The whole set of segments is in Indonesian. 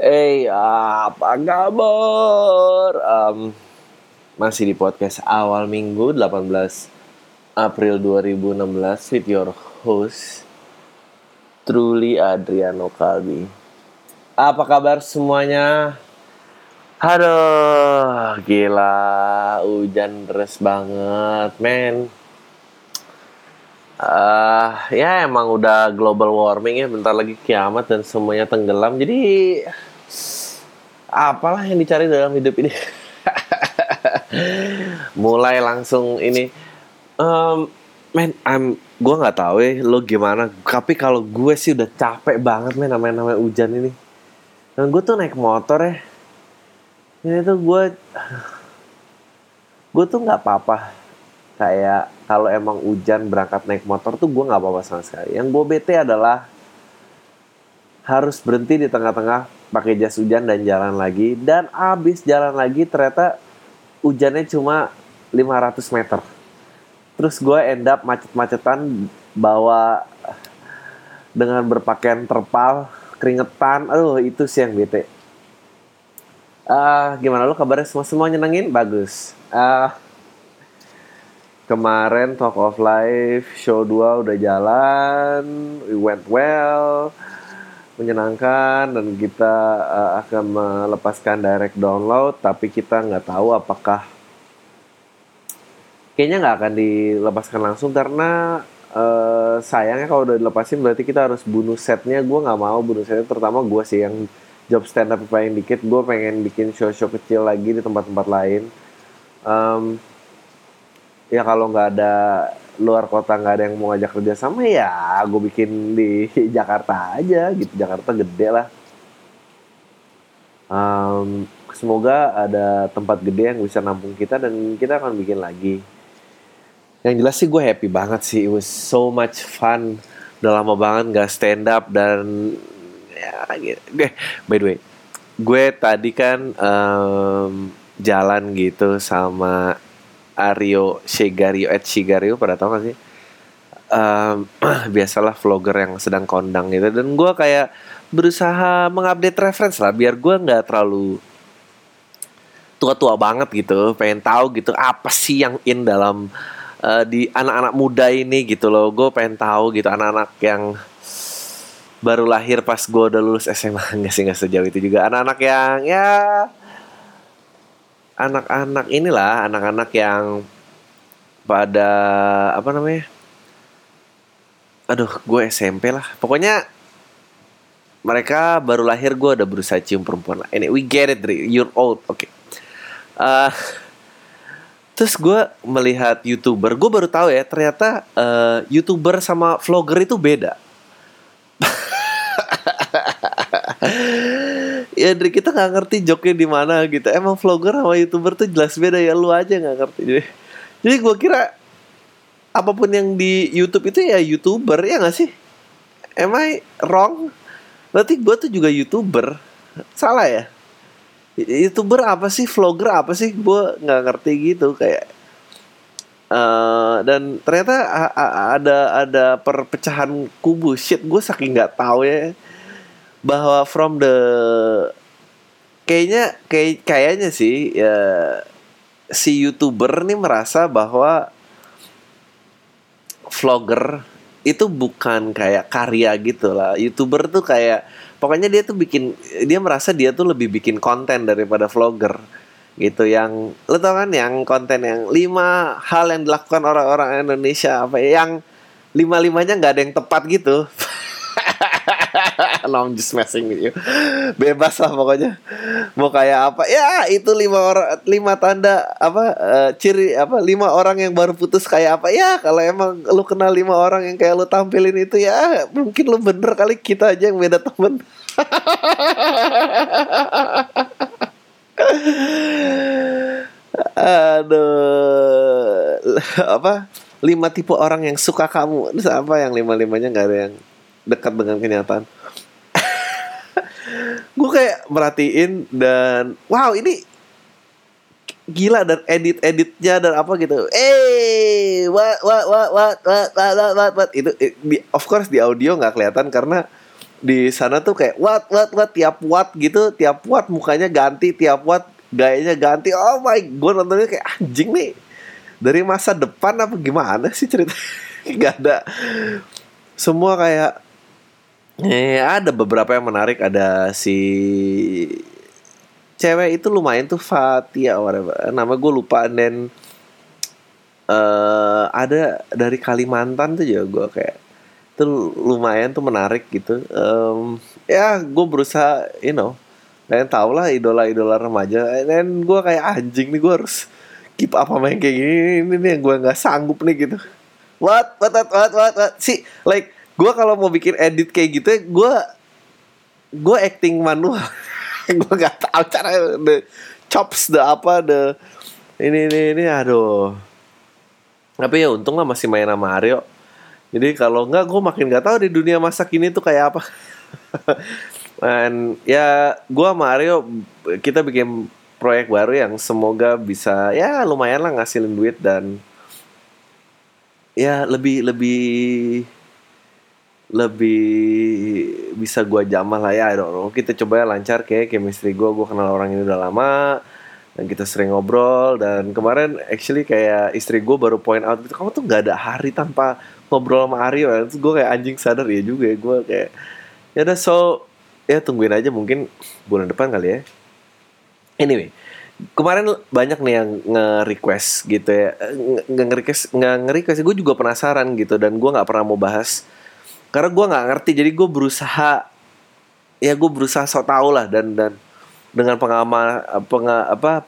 Hey, apa kabar? Um, masih di podcast awal minggu 18 April 2016 with your host Truly Adriano Kalbi. Apa kabar semuanya? Aduh, gila, hujan deras banget, men. Ah, ya emang udah global warming ya, bentar lagi kiamat dan semuanya tenggelam. Jadi apalah yang dicari dalam hidup ini? Mulai langsung ini, um, men, I'm, gue nggak tahu ya lo gimana. Tapi kalau gue sih udah capek banget men namanya namanya hujan ini. Dan gue tuh naik motor ya. Ini tuh gue, gue tuh nggak apa-apa kayak kalau emang hujan berangkat naik motor tuh gue nggak apa-apa sama sekali yang gue bete adalah harus berhenti di tengah-tengah pakai jas hujan dan jalan lagi. Dan abis jalan lagi ternyata hujannya cuma 500 meter. Terus gue end up macet-macetan bawa dengan berpakaian terpal keringetan. Aduh itu sih yang bete. Uh, gimana lo kabarnya? Semua semua nyenengin? Bagus. Uh, kemarin Talk of Life show 2 udah jalan, we went well, menyenangkan dan kita uh, akan melepaskan direct download tapi kita nggak tahu apakah kayaknya nggak akan dilepaskan langsung karena uh, sayangnya kalau udah dilepasin berarti kita harus bunuh setnya. Gue nggak mau bunuh setnya terutama gue sih yang job stand up paling dikit. Gue pengen bikin show-show kecil lagi di tempat-tempat lain. Um, ya kalau nggak ada luar kota nggak ada yang mau ngajak kerja sama ya gue bikin di Jakarta aja gitu. Jakarta gede lah. Um, semoga ada tempat gede yang bisa nampung kita dan kita akan bikin lagi. Yang jelas sih gue happy banget sih. It was so much fun. Udah lama banget nggak stand up dan ya gitu. By the way gue tadi kan um, jalan gitu sama Aryo Shigario at Shigario pada tau gak sih? Um, biasalah vlogger yang sedang kondang gitu. Dan gue kayak berusaha mengupdate reference lah biar gue nggak terlalu tua-tua banget gitu pengen tahu gitu apa sih yang in dalam uh, di anak-anak muda ini gitu loh. Gue pengen tahu gitu anak-anak yang baru lahir pas gue udah lulus SMA nggak sih nggak sejauh itu juga. Anak-anak yang ya anak-anak inilah anak-anak yang pada apa namanya aduh gue SMP lah. Pokoknya mereka baru lahir gue udah berusaha cium perempuan lah. Ini we get it you're old oke okay. uh, terus gue melihat youtuber gue baru tahu ya ternyata uh, youtuber sama vlogger itu beda ya dari kita nggak ngerti joknya di mana gitu. Emang vlogger sama youtuber tuh jelas beda ya lu aja nggak ngerti. Jadi jadi gue kira apa pun yang di YouTube itu ya youtuber ya nggak sih? Am I wrong? Berarti gue tuh juga youtuber. Salah ya? Youtuber apa sih? Vlogger apa sih? Gue nggak ngerti gitu kayak Uh, dan ternyata ada ada perpecahan kubu. Shit gue saking nggak tahu ya bahwa from the kayaknya kayak kayaknya sih ya si youtuber nih merasa bahwa vlogger itu bukan kayak karya gitu lah. Youtuber tuh kayak pokoknya dia tuh bikin dia merasa dia tuh lebih bikin konten daripada vlogger gitu. Yang lo tau kan yang konten yang lima hal yang dilakukan orang-orang Indonesia apa ya yang lima limanya nggak ada yang tepat gitu no I'm just messing with you. Bebas lah pokoknya. Mau kayak apa? Ya itu lima orang lima tanda apa uh, ciri apa lima orang yang baru putus kayak apa? Ya kalau emang lu kenal lima orang yang kayak lu tampilin itu ya mungkin lu bener kali kita aja yang beda temen. Aduh. Apa? Lima tipe orang yang suka kamu. Terus apa yang lima limanya nggak ada yang dekat dengan kenyataan. Gue kayak merhatiin dan wow ini gila dan edit editnya dan apa gitu. Eh what what what what what what what, what. itu di, of course di audio nggak kelihatan karena di sana tuh kayak what what what tiap what gitu tiap what mukanya ganti tiap what gayanya ganti. Oh my god nontonnya kayak anjing nih. Dari masa depan apa gimana sih cerita? Gak ada. Semua kayak eh ada beberapa yang menarik. Ada si cewek itu lumayan tuh Fatia whatever. Nama gue lupa. Dan uh, ada dari Kalimantan tuh juga gue kayak itu lumayan tuh menarik gitu. Um, ya gue berusaha you know. Kalian tau lah idola-idola remaja. Dan gue kayak anjing nih gue harus keep apa main kayak gini. Ini nih yang gue nggak sanggup nih gitu. What? What? What? What? What, what? sih like gue kalau mau bikin edit kayak gitu gue gue acting manual. Gue nggak tahu cara the chops the apa the ini ini ini aduh. Tapi ya untung lah masih main sama Aryo. Jadi kalau enggak gue makin gak tahu di dunia masak ini tuh kayak apa. Dan ya gue Mario kita bikin proyek baru yang semoga bisa ya lumayan lah ngasilin duit dan ya lebih lebih lebih bisa gue jamah lah ya I don't know. kita coba ya lancar kayak chemistry gue gue kenal orang ini udah lama dan kita sering ngobrol dan kemarin actually kayak istri gue baru point out gitu kamu tuh nggak ada hari tanpa ngobrol sama Aryo terus gue kayak anjing sadar. Ya juga ya gue kayak ya udah so ya tungguin aja mungkin bulan depan kali ya. Anyway kemarin banyak nih yang nge-request gitu ya. Nge-request nge-request gue juga penasaran gitu dan gue nggak pernah mau bahas karena gue nggak ngerti jadi gue berusaha ya gue berusaha so tau lah dan dan dengan pengalaman peng, apa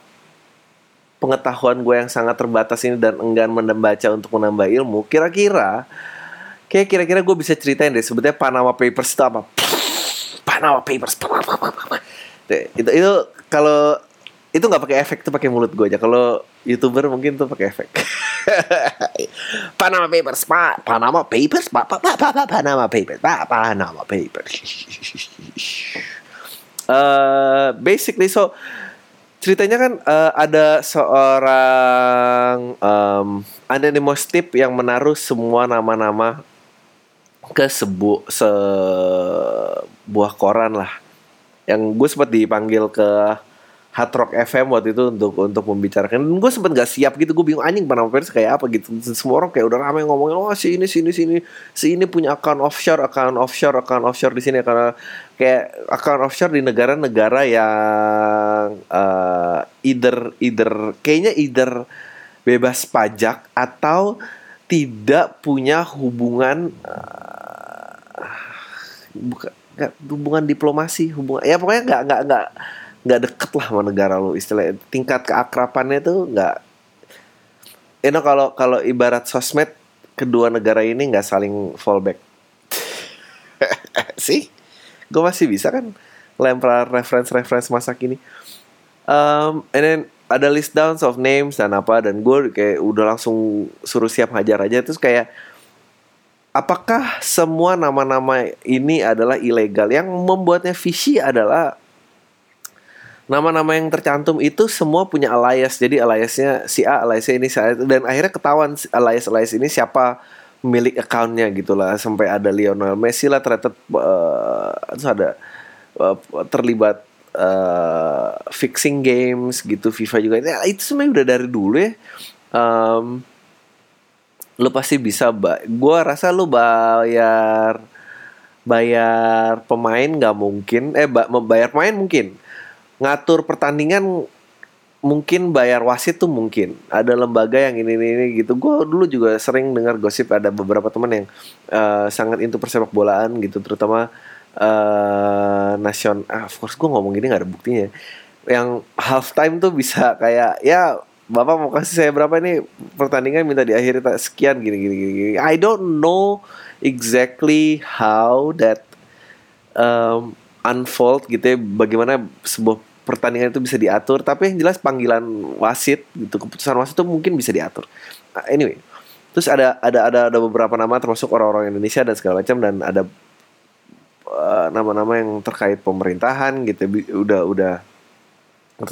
pengetahuan gue yang sangat terbatas ini dan enggan membaca untuk menambah ilmu, kira-kira kayak kira-kira gue bisa ceritain deh sebetulnya Panama Papers itu apa? Panama Papers. Itu itu kalau itu nggak pakai efek tuh pakai mulut gue aja. Kalau youtuber mungkin tuh pakai efek. Panama Papers, Pak. Panama Papers, Pak. Pak, Pak, Pak, Panama Papers, Pak. Panama Papers. uh, basically so ceritanya kan uh, ada seorang um, anonymous tip yang menaruh semua nama-nama ke sebu sebuah koran lah yang gue sempat dipanggil ke Hard Rock FM waktu itu untuk untuk membicarakan. Dan gue sempet gak siap gitu. Gue bingung anjing Panama Papers kayak apa gitu? Semua orang kayak udah ramai ngomongin oh si ini si ini si ini si ini punya account offshore account offshore account offshore di sini. Karena kayak account offshore di negara-negara yang uh, either either kayaknya either bebas pajak atau tidak punya hubungan uh, bukan hubungan diplomasi hubungan ya pokoknya nggak nggak nggak nggak deket lah sama negara lo istilah tingkat keakrapannya tuh nggak you know kalau kalau ibarat sosmed kedua negara ini nggak saling fallback. Sih gue masih bisa kan lempar reference-reference masa kini. Um, and then ada list downs of names dan apa dan gue kayak udah langsung suruh siap hajar aja. Terus kayak apakah semua nama-nama ini adalah ilegal? Yang membuatnya fishy adalah nama-nama yang tercantum itu semua punya alias. Jadi aliasnya si A aliasnya ini saya dan akhirnya ketahuan alias alias ini siapa milik accountnya gitulah. Sampai ada Lionel Messi lah ternyata uh, terus ada uh, terlibat uh, fixing games gitu FIFA juga. Ya, itu sebenarnya udah dari dulu ya. Um, lu pasti bisa ba gua rasa lu bayar bayar pemain nggak mungkin. Eh bayar pemain mungkin ngatur pertandingan mungkin bayar wasit tuh mungkin. Ada lembaga yang ini ini, ini gitu. Gue dulu juga sering dengar gosip ada beberapa teman yang uh, sangat into persepak bolaan gitu terutama uh, nasion ah, of course gue ngomong gini nggak ada buktinya. Yang half time tuh bisa kayak ya bapak mau kasih saya berapa ini? Pertandingan minta diakhiri tak sekian gini gini gini, gini. I don't know exactly how that um, unfold gitu ya bagaimana sebuah pertandingan itu bisa diatur tapi yang jelas panggilan wasit gitu keputusan wasit itu mungkin bisa diatur. Uh, anyway terus ada ada ada ada beberapa nama termasuk orang-orang Indonesia dan segala macam dan ada uh, nama-nama uh, yang terkait pemerintahan gitu udah udah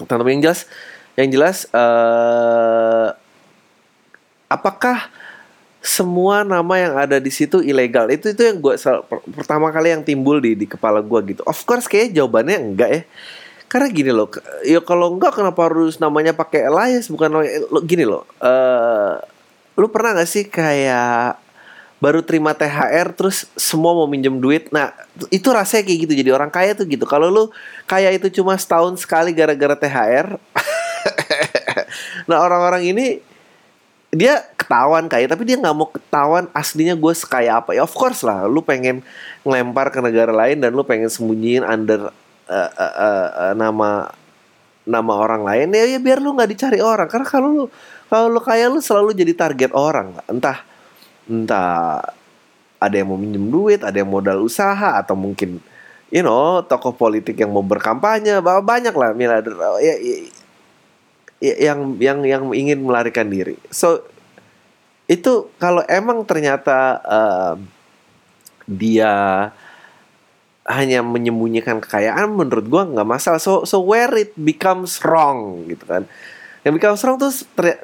tapi yang jelas yang jelas uh, apakah semua nama yang ada di situ ilegal. Itu itu yang gue pertama kali yang timbul di di kepala gue gitu. Of course kayak jawabannya enggak ya. Karena gini loh ya kalau enggak kenapa harus namanya pakai alias bukan lo gini loh uh, lu pernah gak sih kayak baru terima THR terus semua mau minjem duit? Nah itu rasanya kayak gitu jadi orang kaya tuh gitu. Kalau lu kaya itu cuma setahun sekali gara-gara THR nah orang-orang ini dia ketahuan kayak tapi dia nggak mau ketahuan aslinya gue sekaya apa. Ya of course lah lu pengen ngelempar ke negara lain dan lu pengen sembunyiin under uh, uh, uh, nama nama orang lain ya, ya biar lu nggak dicari orang. Karena kalau lu kalau lu kaya lu selalu jadi target orang. Entah entah ada yang mau minjem duit ada yang modal usaha atau mungkin you know tokoh politik yang mau berkampanye banyak lah miliarder ya, ya, yang yang yang ingin melarikan diri. So itu kalau emang ternyata uh, dia hanya menyembunyikan kekayaan menurut gua nggak masalah. So so where it becomes wrong gitu kan. Yang becomes wrong tuh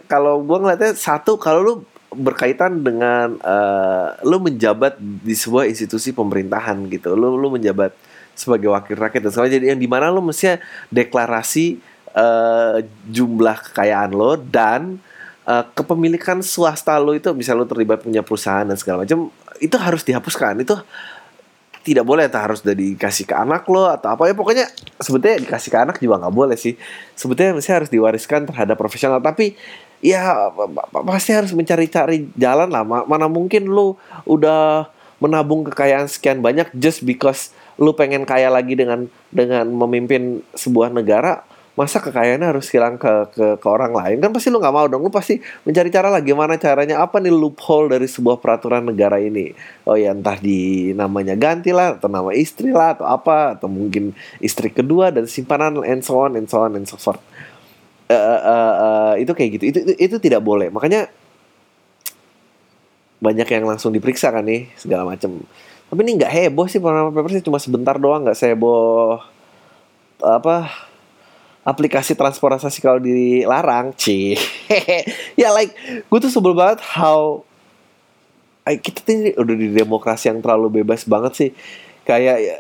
kalau gua ngeliatnya satu kalau lu berkaitan dengan uh, lu menjabat di sebuah institusi pemerintahan gitu. Lu lu menjabat sebagai wakil rakyat dan segala jadi yang di mana lu mestinya deklarasi uh, jumlah kekayaan lo dan uh, kepemilikan swasta lo itu bisa lo terlibat punya perusahaan dan segala macam itu harus dihapuskan. Itu tidak boleh atau harus udah dikasih ke anak lo atau apa. Ya pokoknya sebetulnya dikasih ke anak juga nggak boleh sih. Sebetulnya mesti harus diwariskan terhadap profesional. Tapi ya pasti harus mencari-cari jalan lah. Mana mungkin lo udah menabung kekayaan sekian banyak just because lu pengen kaya lagi dengan dengan memimpin sebuah negara masa kekayaannya harus hilang ke, ke ke orang lain? Kan pasti lu nggak mau dong. Lu pasti mencari cara lah. Gimana caranya? Apa nih loophole dari sebuah peraturan negara ini? Oh ya entah di namanya ganti lah atau nama istri lah atau apa atau mungkin istri kedua dan simpanan and so on and so on and so forth. Uh, uh, uh, itu kayak gitu. Itu, itu itu tidak boleh. Makanya banyak yang langsung diperiksa kan nih segala macam tapi ini nggak heboh sih Panama Papers cuma sebentar doang nggak seheboh apa aplikasi transportasi kalau dilarang, ci. ya like gue tuh sebel banget how kita tuh udah di demokrasi yang terlalu bebas banget sih. Kayak ya,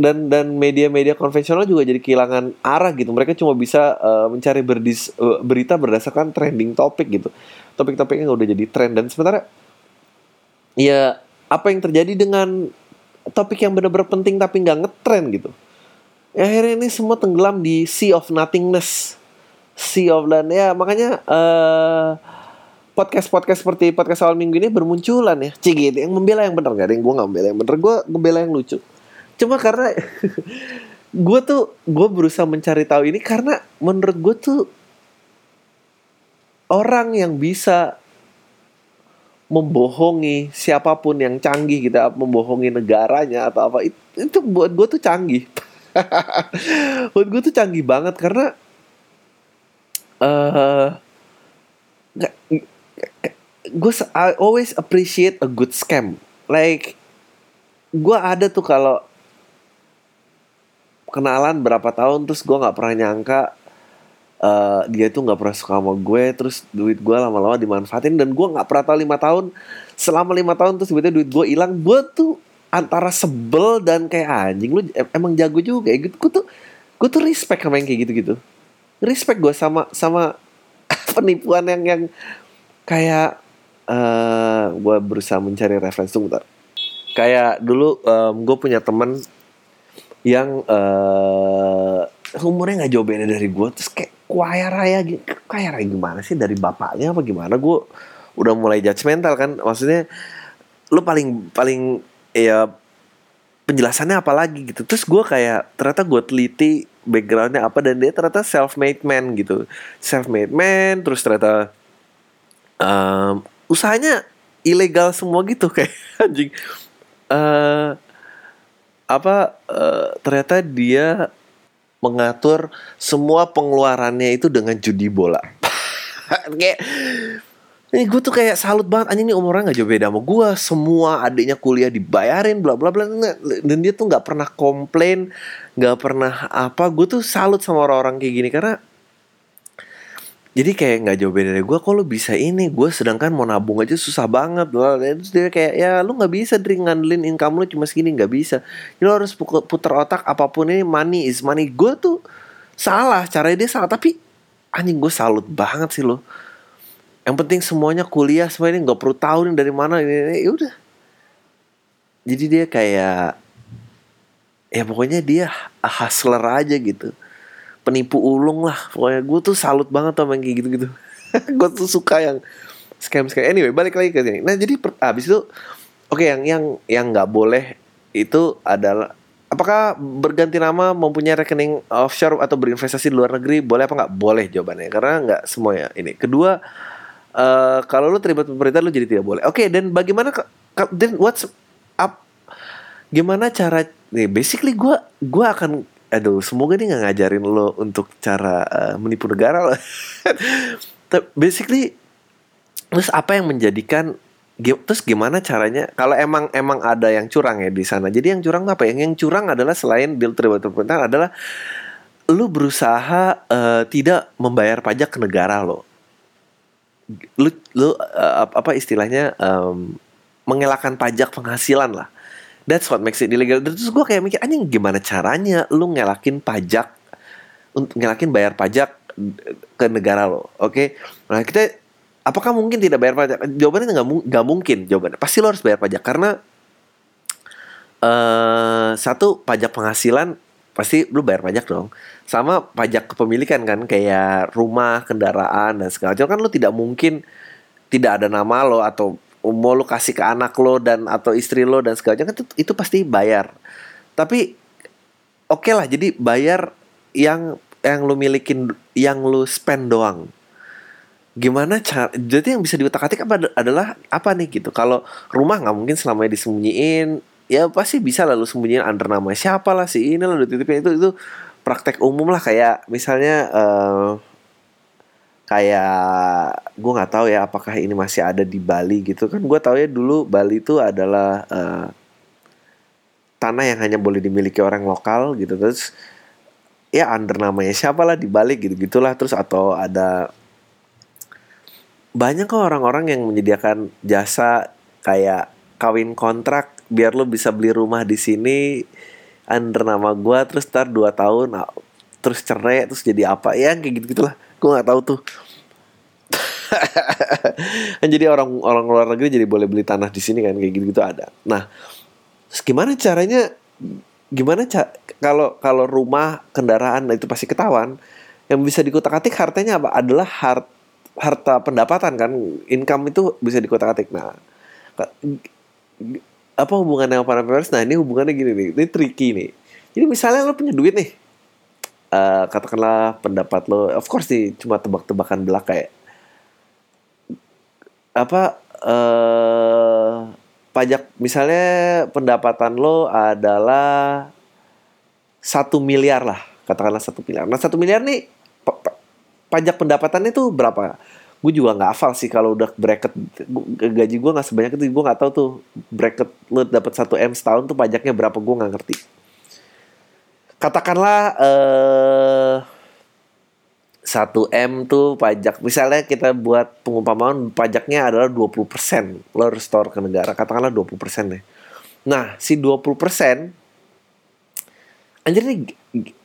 dan dan media-media konvensional juga jadi kehilangan arah gitu. Mereka cuma bisa uh, mencari berdis, uh, berita berdasarkan trending topik gitu. Topik-topiknya udah jadi trend dan sementara ya apa yang terjadi dengan topik yang benar-benar penting tapi nggak ngetrend gitu akhirnya ini semua tenggelam di sea of nothingness. Sea of dan ya makanya uh, podcast podcast seperti podcast awal minggu ini bermunculan ya. Cik gitu. Yang membela yang benar. Gak ada yang gue nggak membela yang benar. Gue membela yang lucu. Cuma karena gue tuh gue berusaha mencari tahu ini karena menurut gue tuh orang yang bisa membohongi siapa pun yang canggih gitu membohongi negaranya atau apa itu, itu buat gue tuh canggih Buat gue tuh canggih banget karena uh, gue I always appreciate a good scam. Like gue ada tuh kalau kenalan berapa tahun terus gue nggak pernah nyangka uh, dia tuh nggak pernah suka sama gue terus duit gue lama-lama dimanfaatin dan gue nggak pernah tahu lima tahun selama lima tahun terus tiba-tiba duit gue hilang gue tuh antara sebel dan kayak anjing lu emang jago juga ya. Gitu. Gue tuh gue tuh respect sama yang kayak gitu gitu respect gue sama sama penipuan yang yang kayak uh, eh, gue berusaha mencari referensi tunggu bentar. kayak dulu um, gue punya temen yang uh, umurnya nggak jauh beda dari gue terus kayak kaya raya kaya raya gimana sih? Dari bapaknya apa gimana? Gue udah mulai judgmental kan. Maksudnya lu paling paling ya penjelasannya apa lagi gitu. Terus gue kayak ternyata gue teliti backgroundnya apa dan dia ternyata self made man gitu. Self made man terus ternyata um, usahanya ilegal semua gitu kayak anjing. Uh, apa uh, ternyata dia mengatur semua pengeluarannya itu dengan judi bola. Kayak ini gue tuh kayak salut banget anjing ini umurnya gak jauh beda sama gue semua adiknya kuliah dibayarin bla bla bla. Dan dia tuh nggak pernah komplain nggak pernah apa. Gue tuh salut sama orang-orang kayak gini karena jadi kayak nggak jauh beda dari gue kok lu bisa ini? Gue sedangkan mau nabung aja susah banget. Loh terus dia kayak ya lu nggak bisa dari ngandelin income lu cuma segini. Nggak bisa. Jadi lu harus putar otak apa pun ini money is money. Gue tuh salah caranya dia salah. Tapi anjing gue salut banget sih lo yang penting semuanya kuliah semua ini nggak perlu tahu nih dari mana ini, ini ya udah. Jadi dia kayak ya pokoknya dia hustler aja gitu. Penipu ulung lah pokoknya. Gue tuh salut banget sama yang kayak gitu-gitu. Gue tuh suka yang scam scam anyway balik lagi ke sini. Nah jadi abis itu oke okay, yang yang yang nggak boleh itu adalah apakah berganti nama mempunyai rekening offshore atau berinvestasi di luar negeri? Boleh apa nggak? Boleh jawabannya karena nggak semua ya ini. Kedua uh, kalau lu terlibat pemerintah lu jadi tidak boleh. Oke okay, dan bagaimana then what's up? Gimana cara nih basically gue gue akan aduh semoga dia nggak ngajarin lo untuk cara uh, menipu negara lo. Basically terus apa yang menjadikan terus gimana caranya kalau emang emang ada yang curang ya di sana. Jadi yang curang apa yang yang curang adalah selain deal terlibat pemerintahan adalah lu berusaha uh, tidak membayar pajak ke negara lo lu lu uh, apa istilahnya um, mengelakkan pajak penghasilan lah That's what makes it illegal. Terus gue kayak mikir, anjing gimana caranya lu ngelakin pajak, untuk ngelakin bayar pajak ke negara lo, oke? Okay? Nah kita, apakah mungkin tidak bayar pajak? Jawabannya nggak nggak mungkin jawabannya. Pasti lo harus bayar pajak karena uh, satu pajak penghasilan pasti lu bayar pajak dong. Sama pajak kepemilikan kan kayak rumah, kendaraan dan segala macam. Kan lu tidak mungkin tidak ada nama lo atau mau lo kasih ke anak lo dan atau istri lo dan segala macam itu, itu pasti bayar. Tapi oke okay lah jadi bayar yang yang lo milikin yang lo spend doang. Gimana cara jadi yang bisa diutak atik apa adalah apa nih gitu? Kalau rumah nggak mungkin selamanya disembunyiin ya pasti bisa lalu sembunyiin under nama siapa lah si ini lo dititipin itu itu praktek umum lah kayak misalnya uh, kayak gue nggak tahu ya apakah ini masih ada di Bali gitu. Kan gue tahu ya dulu Bali itu adalah uh, tanah yang hanya boleh dimiliki orang lokal gitu. Terus ya under namanya siapa lah di Bali gitu gitulah. Terus atau ada banyak kok orang-orang yang menyediakan jasa kayak kawin kontrak biar lo bisa beli rumah di sini under nama gue terus ntar dua tahun terus cerai terus jadi apa. Ya kayak gitu gitulah gue nggak tahu tuh. Jadi orang orang luar negeri jadi boleh beli tanah di sini kan kayak gitu gitu ada. Nah gimana caranya gimana ca kalau kalau rumah kendaraan itu pasti ketahuan. Yang bisa dikotak atik hartanya apa? Adalah hart harta pendapatan kan. Income itu bisa dikotak atik nah apa hubungannya sama para nah ini hubungannya gini nih ini tricky nih. Jadi misalnya lo punya duit nih uh, katakanlah pendapat lo of course sih cuma tebak-tebakan belaka ya apa uh, pajak misalnya pendapatan lo adalah satu miliar lah katakanlah satu miliar. Nah satu miliar nih pajak pendapatannya itu berapa gue juga nggak hafal sih kalau udah bracket gaji gue nggak sebanyak itu gue nggak tahu tuh bracket lo dapat satu m setahun tuh pajaknya berapa gue nggak ngerti. Katakanlah eh 1M tuh pajak misalnya kita buat pengumpamaan pajaknya adalah 20% lo harus ke negara katakanlah 20% deh nah si 20% anjir nih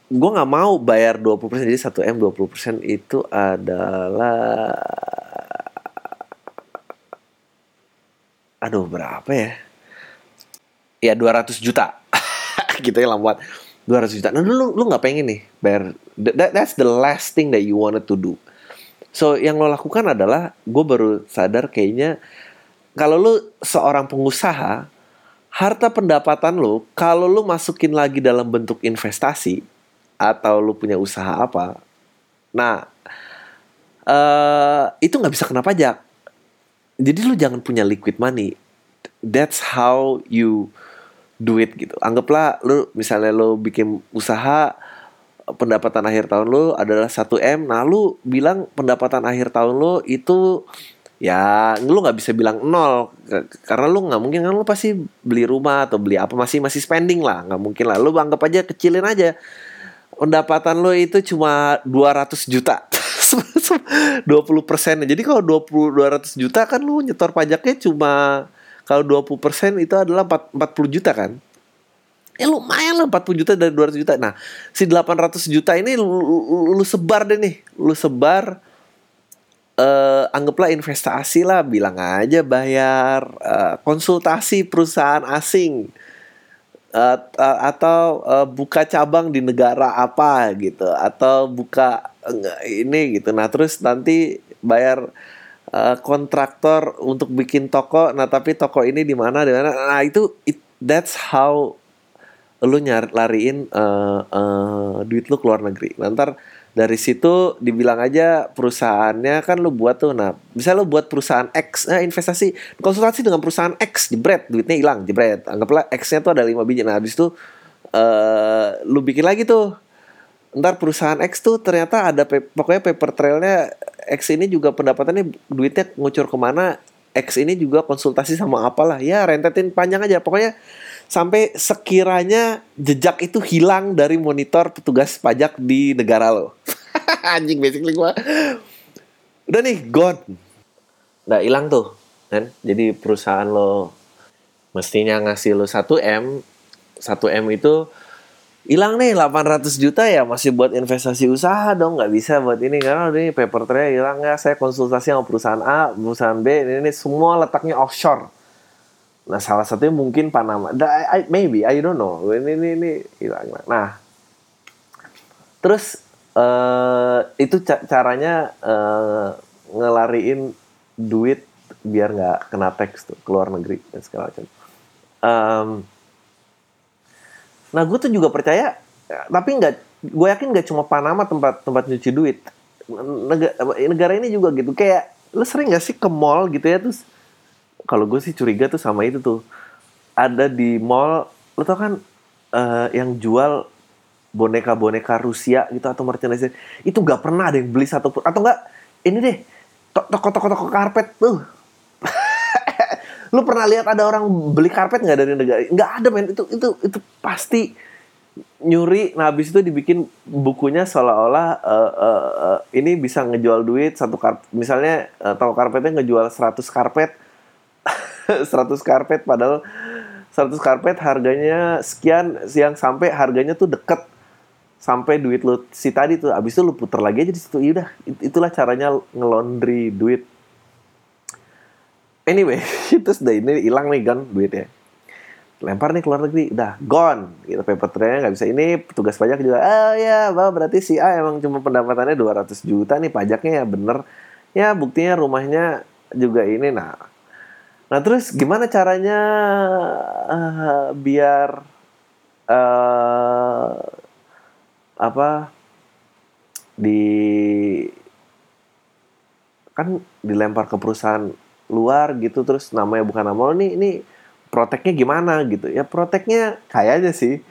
gue nggak mau bayar 20% jadi 1M 20% itu adalah aduh berapa ya ya 200 juta gitu ya lambat 200 juta. Nah lu lu nggak pengen nih bayar. That, that's the last thing that you wanted to do. So yang lo lakukan adalah gue baru sadar kayaknya kalau lu seorang pengusaha harta pendapatan lo kalau lu masukin lagi dalam bentuk investasi atau lu punya usaha apa, nah uh, itu nggak bisa kena pajak. Jadi lu jangan punya liquid money. That's how you duit gitu. Anggaplah lu misalnya lu bikin usaha pendapatan akhir tahun lu adalah 1 M, nah lu bilang pendapatan akhir tahun lu itu ya lu nggak bisa bilang nol karena lu nggak mungkin kan lu pasti beli rumah atau beli apa masih masih spending lah nggak mungkin lah lu anggap aja kecilin aja pendapatan lu itu cuma 200 juta 20 persen. Jadi kalau 20 200 juta kan lu nyetor pajaknya cuma kalau 20 persen itu adalah 4, 40 juta kan. Ya lumayan lah 40 juta dari 200 juta. Nah, si 800 juta ini lu, lu, lu sebar deh nih. Lu sebar uh, anggaplah investasi lah, bilang aja bayar uh, konsultasi perusahaan asing uh, uh, atau uh, buka cabang di negara apa gitu atau buka uh, ini gitu. Nah terus nanti bayar uh, kontraktor untuk bikin toko. Nah tapi toko ini di mana di mana? Nah itu it, that's how lu nyari lariin uh, uh, duit lu keluar negeri. Nanti dari situ dibilang aja perusahaannya kan lu buat tuh nah bisa lu buat perusahaan X eh, investasi konsultasi dengan perusahaan X jebret duitnya hilang jebret. Anggaplah X-nya tuh ada 5 biji nah habis itu uh, lu bikin lagi tuh. Ntar perusahaan X tuh ternyata ada pokoknya paper trailnya X ini juga pendapatannya duitnya ngucur ke mana X ini juga konsultasi sama apalah. Ya rentetin panjang aja. Pokoknya sampai sekiranya jejak itu hilang dari monitor petugas pajak di negara lo. Anjing basically gua. Udah nih gone. Nggak hilang tuh, kan? Jadi perusahaan lo mestinya ngasih lo 1 M, 1 M itu hilang nih 800 juta ya masih buat investasi usaha dong nggak bisa buat ini karena ini paper tray hilang ya saya konsultasi sama perusahaan A perusahaan B ini, ini semua letaknya offshore Nah salah satunya mungkin Panama. I, I, maybe I don't know. Ini ini ini hilang. Nah terus uh, itu ca caranya uh, ngelariin duit biar nggak kena teks tuh keluar negeri dan segala macam. Um, nah gue tuh juga percaya, tapi nggak, gue yakin nggak cuma Panama tempat tempat nyuci duit. Negara, negara ini juga gitu. Kayak lu sering gak sih ke mall gitu ya terus kalau gue sih curiga tuh sama itu tuh ada di mall lo tau kan uh, yang jual boneka-boneka Rusia gitu atau merchandise itu nggak pernah ada yang beli satu pun. Atau enggak ini deh toko-toko toko karpet tuh. Lu pernah lihat ada orang beli karpet nggak dari negara? Nggak ada men. Itu itu itu pasti nyuri nah habis itu dibikin bukunya seolah-olah uh, uh, uh, ini bisa ngejual duit satu karpet misalnya uh, toko karpetnya ngejual 100 karpet. 100 karpet padahal 100 karpet harganya sekian yang sampai harganya tuh deket sampai duit lu si tadi tuh abis itu lu puter lagi aja di situ. Udah itulah caranya ngelondri duit. Anyway itu sudah ini hilang nih kan duitnya. Lempar nih keluar negeri udah gone. Gitu paper trailnya nggak bisa. Ini petugas pajak juga ah ya bah, berarti si A emang cuma pendapatannya 200 juta nih pajaknya ya bener. Ya buktinya rumahnya juga ini nah. Nah terus gimana caranya uh, biar uh, apa di kan dilempar ke perusahaan luar gitu terus namanya bukan nama lo nih ini proteknya gimana gitu. Ya proteknya kayaknya sih.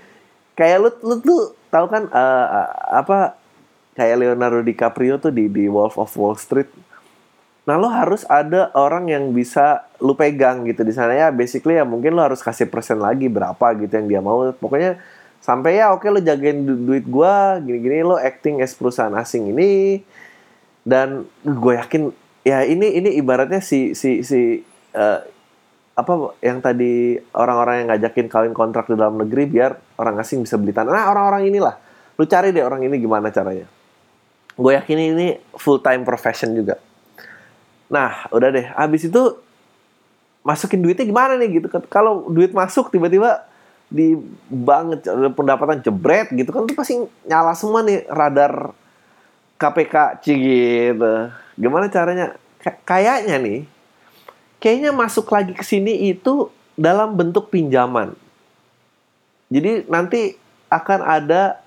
Kayak lu lu tuh tahu kan uh, apa kayak Leonardo DiCaprio tuh di di Wolf of Wall Street. Nah lo harus ada orang yang bisa lu pegang gitu di sana. Ya basically ya mungkin lo harus kasih persen lagi berapa gitu yang dia mau. Pokoknya sampai ya oke lo jagain du duit gua gini-gini lo acting as perusahaan asing ini. Dan gue yakin ya ini ini ibaratnya si si si uh, apa yang tadi orang-orang yang ngajakin kawin kontrak di dalam negeri biar orang asing bisa beli tanah. Nah orang-orang inilah. Lu cari deh orang ini gimana caranya. Gue yakin ini full time profession juga. Nah, udah deh. Habis itu masukin duitnya gimana nih gitu kan. Kalau duit masuk tiba-tiba di banget pendapatan jebret gitu kan tuh pasti nyala semua nih radar KPK gitu. Gimana caranya? kayaknya nih kayaknya masuk lagi ke sini itu dalam bentuk pinjaman. Jadi nanti akan ada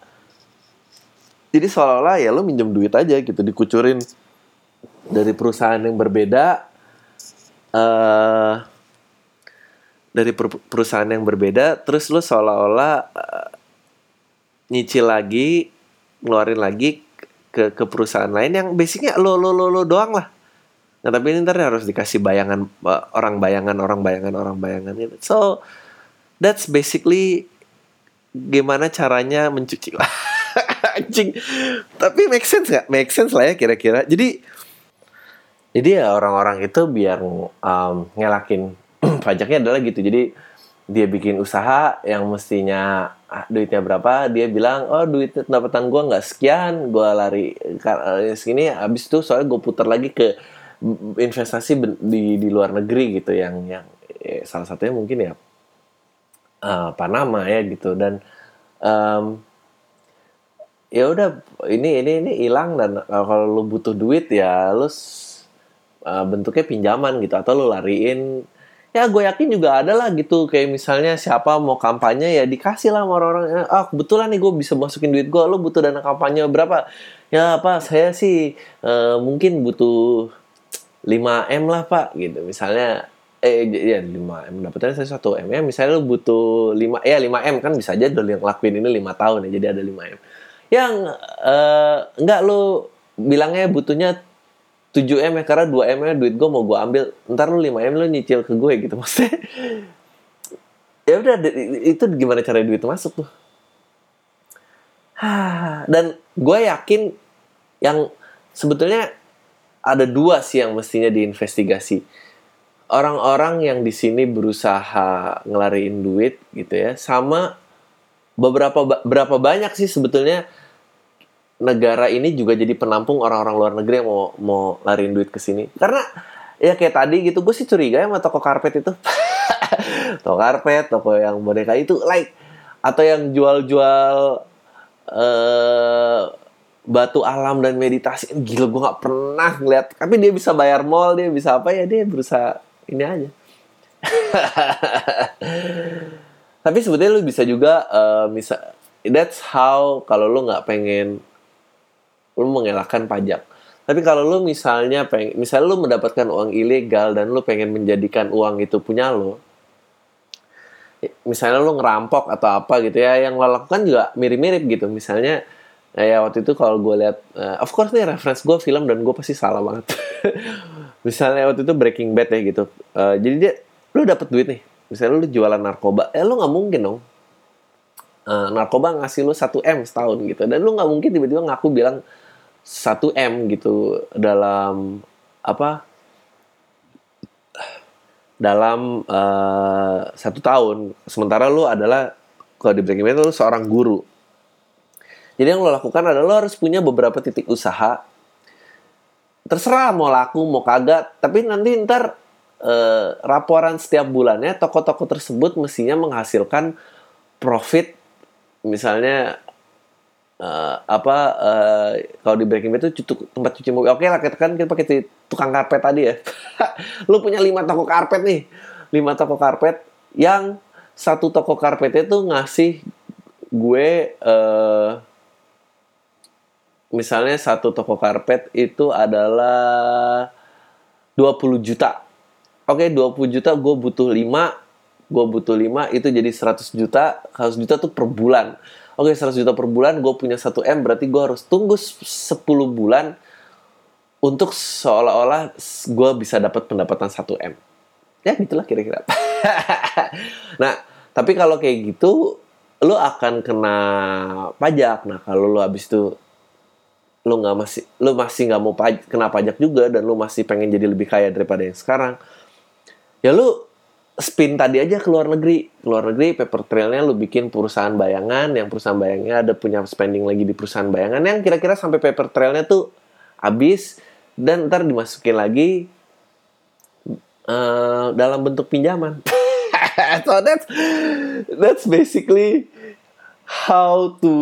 jadi seolah-olah ya lo minjem duit aja gitu dikucurin dari perusahaan yang berbeda uh, dari per perusahaan yang berbeda terus lu seolah-olah uh, nyicil lagi ngeluarin lagi ke ke perusahaan lain yang basicnya lo lo lo lo doang lah. Nah tapi ini ntar harus dikasih bayangan orang bayangan orang bayangan orang bayangan gitu. So that's basically gimana caranya mencuci lah. Anjing. Tapi make sense nggak? Make sense lah ya kira-kira. Jadi jadi ya orang-orang itu biar um, ngelakin pajaknya adalah gitu. Jadi dia bikin usaha yang mestinya ah, duitnya berapa? Dia bilang oh duit pendapatan gue nggak sekian gue lari ke sini habis itu soalnya gue putar lagi ke investasi di di luar negeri gitu yang yang ya, salah satunya mungkin ya uh, Panama ya gitu. Dan um, ya udah ini ini ini hilang dan kalau lu butuh duit ya lu uh, bentuknya pinjaman gitu atau lu lariin ya gue yakin juga ada lah gitu. Kayak misalnya siapa mau kampanye ya dikasih lah sama orang-orang. Ah kebetulan nih gue bisa masukin duit gue lo butuh dana kampanye berapa? Ya apa saya sih uh, mungkin butuh 5 m lah pak gitu. Misalnya eh ya 5 m. Dapetnya saya satu m. Ya misalnya lo butuh 5 ya 5 m kan bisa aja udah yang lakuin ini 5 tahun ya jadi ada 5 m. Yang uh, enggak lo bilangnya butuhnya 7 M ya karena 2 M duit gue mau gue ambil. Ntar lu 5 M lu nyicil ke gue gitu maksudnya. Ya udah itu gimana cara duit masuk tuh? Dan gue yakin yang sebetulnya ada dua sih yang mestinya diinvestigasi. Orang-orang yang di sini berusaha ngelariin duit gitu ya sama beberapa berapa banyak sih sebetulnya negara ini juga jadi penampung orang-orang luar negeri yang mau mau lariin duit ke sini. Karena ya kayak tadi gitu, gue sih curiga sama toko karpet itu. toko karpet, toko yang boneka itu like atau yang jual-jual uh, batu alam dan meditasi gila gue nggak pernah ngeliat tapi dia bisa bayar mall dia bisa apa ya dia berusaha ini aja tapi sebetulnya lu bisa juga uh, bisa that's how kalau lu nggak pengen lu mengelakkan pajak. Tapi kalau lu misalnya pengen, misalnya lu mendapatkan uang ilegal dan lu pengen menjadikan uang itu punya lo, misalnya lu ngerampok atau apa gitu ya, yang lo lakukan juga mirip-mirip gitu. Misalnya, ya waktu itu kalau gue lihat, uh, of course nih reference gue film dan gue pasti salah banget. misalnya waktu itu Breaking Bad ya gitu. Uh, jadi dia, lu dapet duit nih, misalnya lu jualan narkoba, eh lu nggak mungkin dong. Uh, narkoba ngasih lu 1 M setahun gitu. Dan lu nggak mungkin tiba-tiba ngaku bilang, 1 M gitu dalam apa dalam uh, satu tahun. Sementara lu adalah kalau di Breaking Bad lu seorang guru. Jadi yang lo lakukan adalah lo harus punya beberapa titik usaha. Terserah mau laku mau kagak tapi nanti ntar uh, laporan setiap bulannya toko-toko tersebut mestinya menghasilkan profit. Misalnya uh, apa uh, kalau di Breaking Bad itu tempat cuci mobil. Oke lah, kita kan kita pakai tukang karpet tadi ya. lu punya lima toko karpet nih, lima toko karpet yang satu toko karpet itu ngasih gue uh, misalnya satu toko karpet itu adalah 20 juta. Oke, 20 juta gue butuh 5, gue butuh 5 itu jadi 100 juta. 100 juta tuh per bulan oke okay, 100 juta per bulan gue punya 1 M berarti gue harus tunggu 10 bulan untuk seolah-olah gue bisa dapat pendapatan 1 M. Ya gitulah kira-kira. Nah tapi kalau kayak gitu lo akan kena pajak. Nah kalau lo habis itu lo nggak masih lo masih nggak mau paj kena pajak juga dan lo masih pengen jadi lebih kaya daripada yang sekarang ya lo spin tadi aja ke luar negeri. Ke luar negeri paper trailnya lu bikin perusahaan bayangan yang perusahaan bayangnya ada punya spending lagi di perusahaan bayangan yang kira-kira sampai paper trailnya tuh habis dan ntar dimasukin lagi uh, dalam bentuk pinjaman. So that's that's basically how to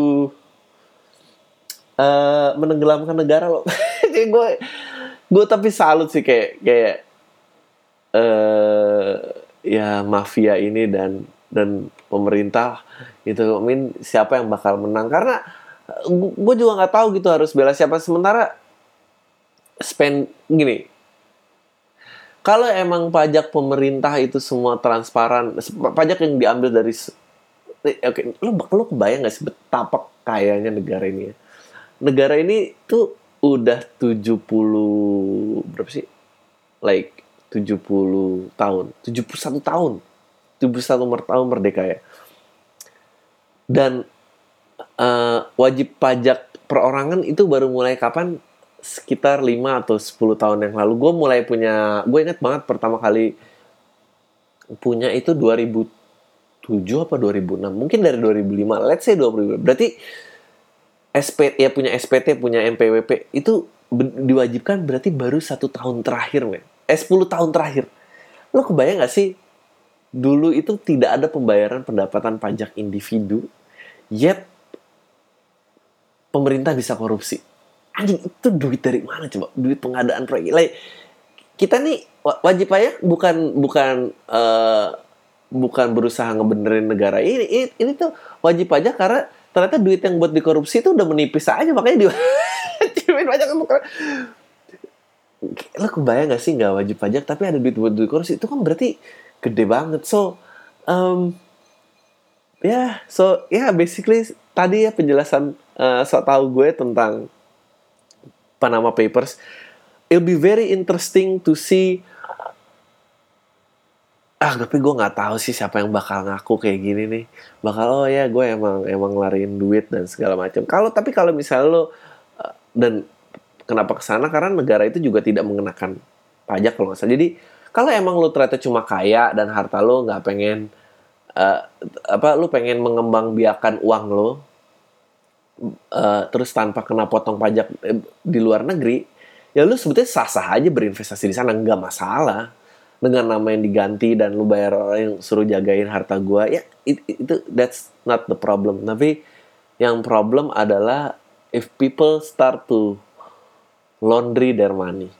uh, menenggelamkan negara loh. Gue gue tapi salut sih kayak kayak uh, ya mafia ini dan dan pemerintah itu I mean siapa yang bakal menang? Karena gue juga nggak tahu gitu harus bela siapa. Sementara spend gini. Kalau emang pajak pemerintah itu semua transparan pajak yang diambil dari oke okay, lu lu kebayang gak sih betapa kayanya negara ini ya? Negara ini tuh udah 70 berapa sih? Like 70 tahun, 71 tahun. 71 tahun merdeka ya. Dan uh, wajib pajak perorangan itu baru mulai kapan? Sekitar 5 atau 10 tahun yang lalu. Gue mulai punya gue inget banget pertama kali punya itu 2007 apa 2006 mungkin dari 2005 let's say 2005 berarti SP ya punya SPT punya MPWP itu diwajibkan berarti baru satu tahun terakhir men eh 10 tahun terakhir. Lo kebayang gak sih? Dulu itu tidak ada pembayaran pendapatan pajak individu yet pemerintah bisa korupsi. Anjing itu duit dari mana coba? Duit pengadaan proyek. Like, kita nih wajib pajak bukan bukan uh, bukan berusaha ngebenerin negara. Ini, ini ini tuh wajib pajak karena ternyata duit yang buat dikorupsi itu udah menipis aja makanya di pajak lo kebayang gak sih nggak wajib pajak tapi ada duit buat duit korupsi? Itu kan berarti gede banget. So um, ya yeah, so ya yeah, basically tadi ya penjelasan uh, so tau gue tentang Panama Papers. It'll be very interesting to see ah tapi gue nggak tahu sih siapa yang bakal ngaku kayak gini nih. Bakal oh ya gue emang emang lariin duit dan segala macam. Kalau tapi kalau misalnya lo eh, dan kenapa ke sana karena negara itu juga tidak mengenakan pajak kalau nggak salah. Jadi kalau emang lo ternyata cuma kaya dan harta lo nggak pengen uh, apa lo pengen mengembang biakan uang lo uh, terus tanpa kena potong pajak di luar negeri ya lu sebetulnya sah-sah aja berinvestasi di sana. Nggak masalah. Dengan nama yang diganti dan lu bayar orang yang suruh jagain harta gua ya it, itu that's not the problem. Tapi yang problem adalah if people start to laundry money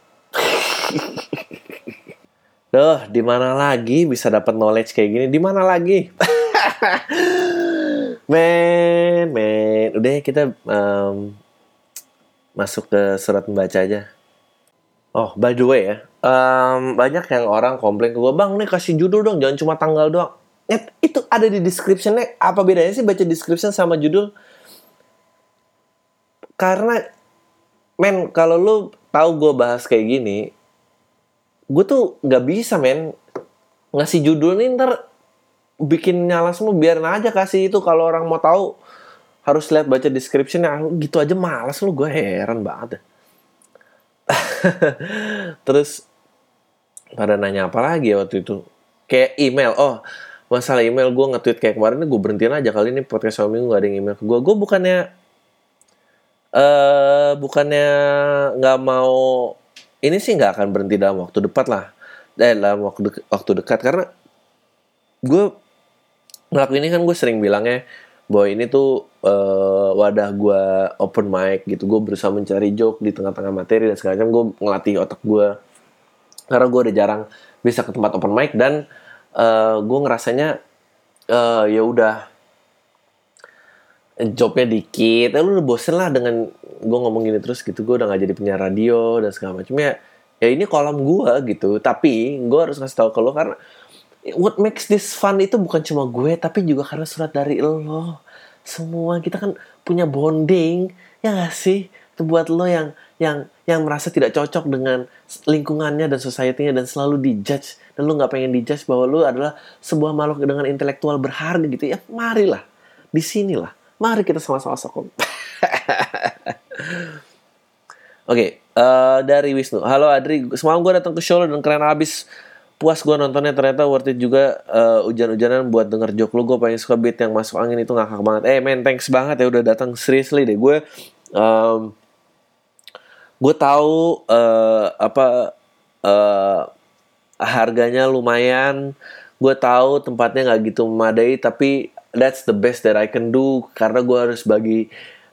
Duh, di mana lagi bisa dapat knowledge kayak gini? Di mana lagi? men, men. Udah kita um, masuk ke surat membaca aja. Oh, by the way ya, um, banyak yang orang komplain ke gue, bang nih kasih judul dong, jangan cuma tanggal doang. Ya, itu ada di descriptionnya. Apa bedanya sih baca description sama judul? Karena, men, kalau lu tahu gue bahas kayak gini, gue tuh nggak bisa, men, ngasih judul nih ntar bikin nyala semua biar aja kasih itu. Kalau orang mau tahu harus lihat baca descriptionnya. Gitu aja malas lu gue heran banget terus pada nanya apa lagi ya waktu itu? Kayak email. Oh masalah email gue nge-tweet kayak kemarin gue berhentiin aja kali ini podcast suami gue gak ada yang email ke gue gue bukannya uh, bukannya nggak mau ini sih nggak akan berhenti dalam waktu dekat lah. Eh, dalam waktu de waktu dekat. Karena gue ngelakuin ini kan gue sering bilangnya bahwa ini tuh uh, wadah gue open mic gitu. Gue berusaha mencari joke di tengah-tengah materi dan segala gue ngelatih otak gue karena gue udah jarang bisa ke tempat open mic dan uh, gue ngerasanya uh, ya udah jobnya dikit, eh, lu udah bosen lah dengan gue ngomong gini terus gitu, gue udah gak jadi penyiar radio dan segala macam. Ya. Ya ini kolam gue gitu, tapi gue harus ngasih tahu ke lo karena what makes this fun itu bukan cuma gue tapi juga karena surat dari lo. Semua kita kan punya bonding ya gak sih? Itu buat lo yang yang yang merasa tidak cocok dengan lingkungannya dan society-nya dan selalu dijudge. Dan lo nggak pengen dijudge bahwa lo adalah sebuah makhluk dengan intelektual berharga gitu. Ya marilah. Di sinilah mari kita sama-sama sokong. Oke, okay, uh, eh, dari Wisnu. Halo Adri, semalam gue datang ke show dan keren abis. Puas gue nontonnya. Ternyata worth it juga uh, hujan-hujanan buat denger joke lu. Gue paling suka beat yang masuk angin itu ngakak banget. Eh men thanks banget ya udah datang. Seriously deh gue um, gue tahu uh, apa uh, harganya lumayan. Gue tahu tempatnya nggak gitu memadai tapi that's the best that I can do. Karena gue harus bagi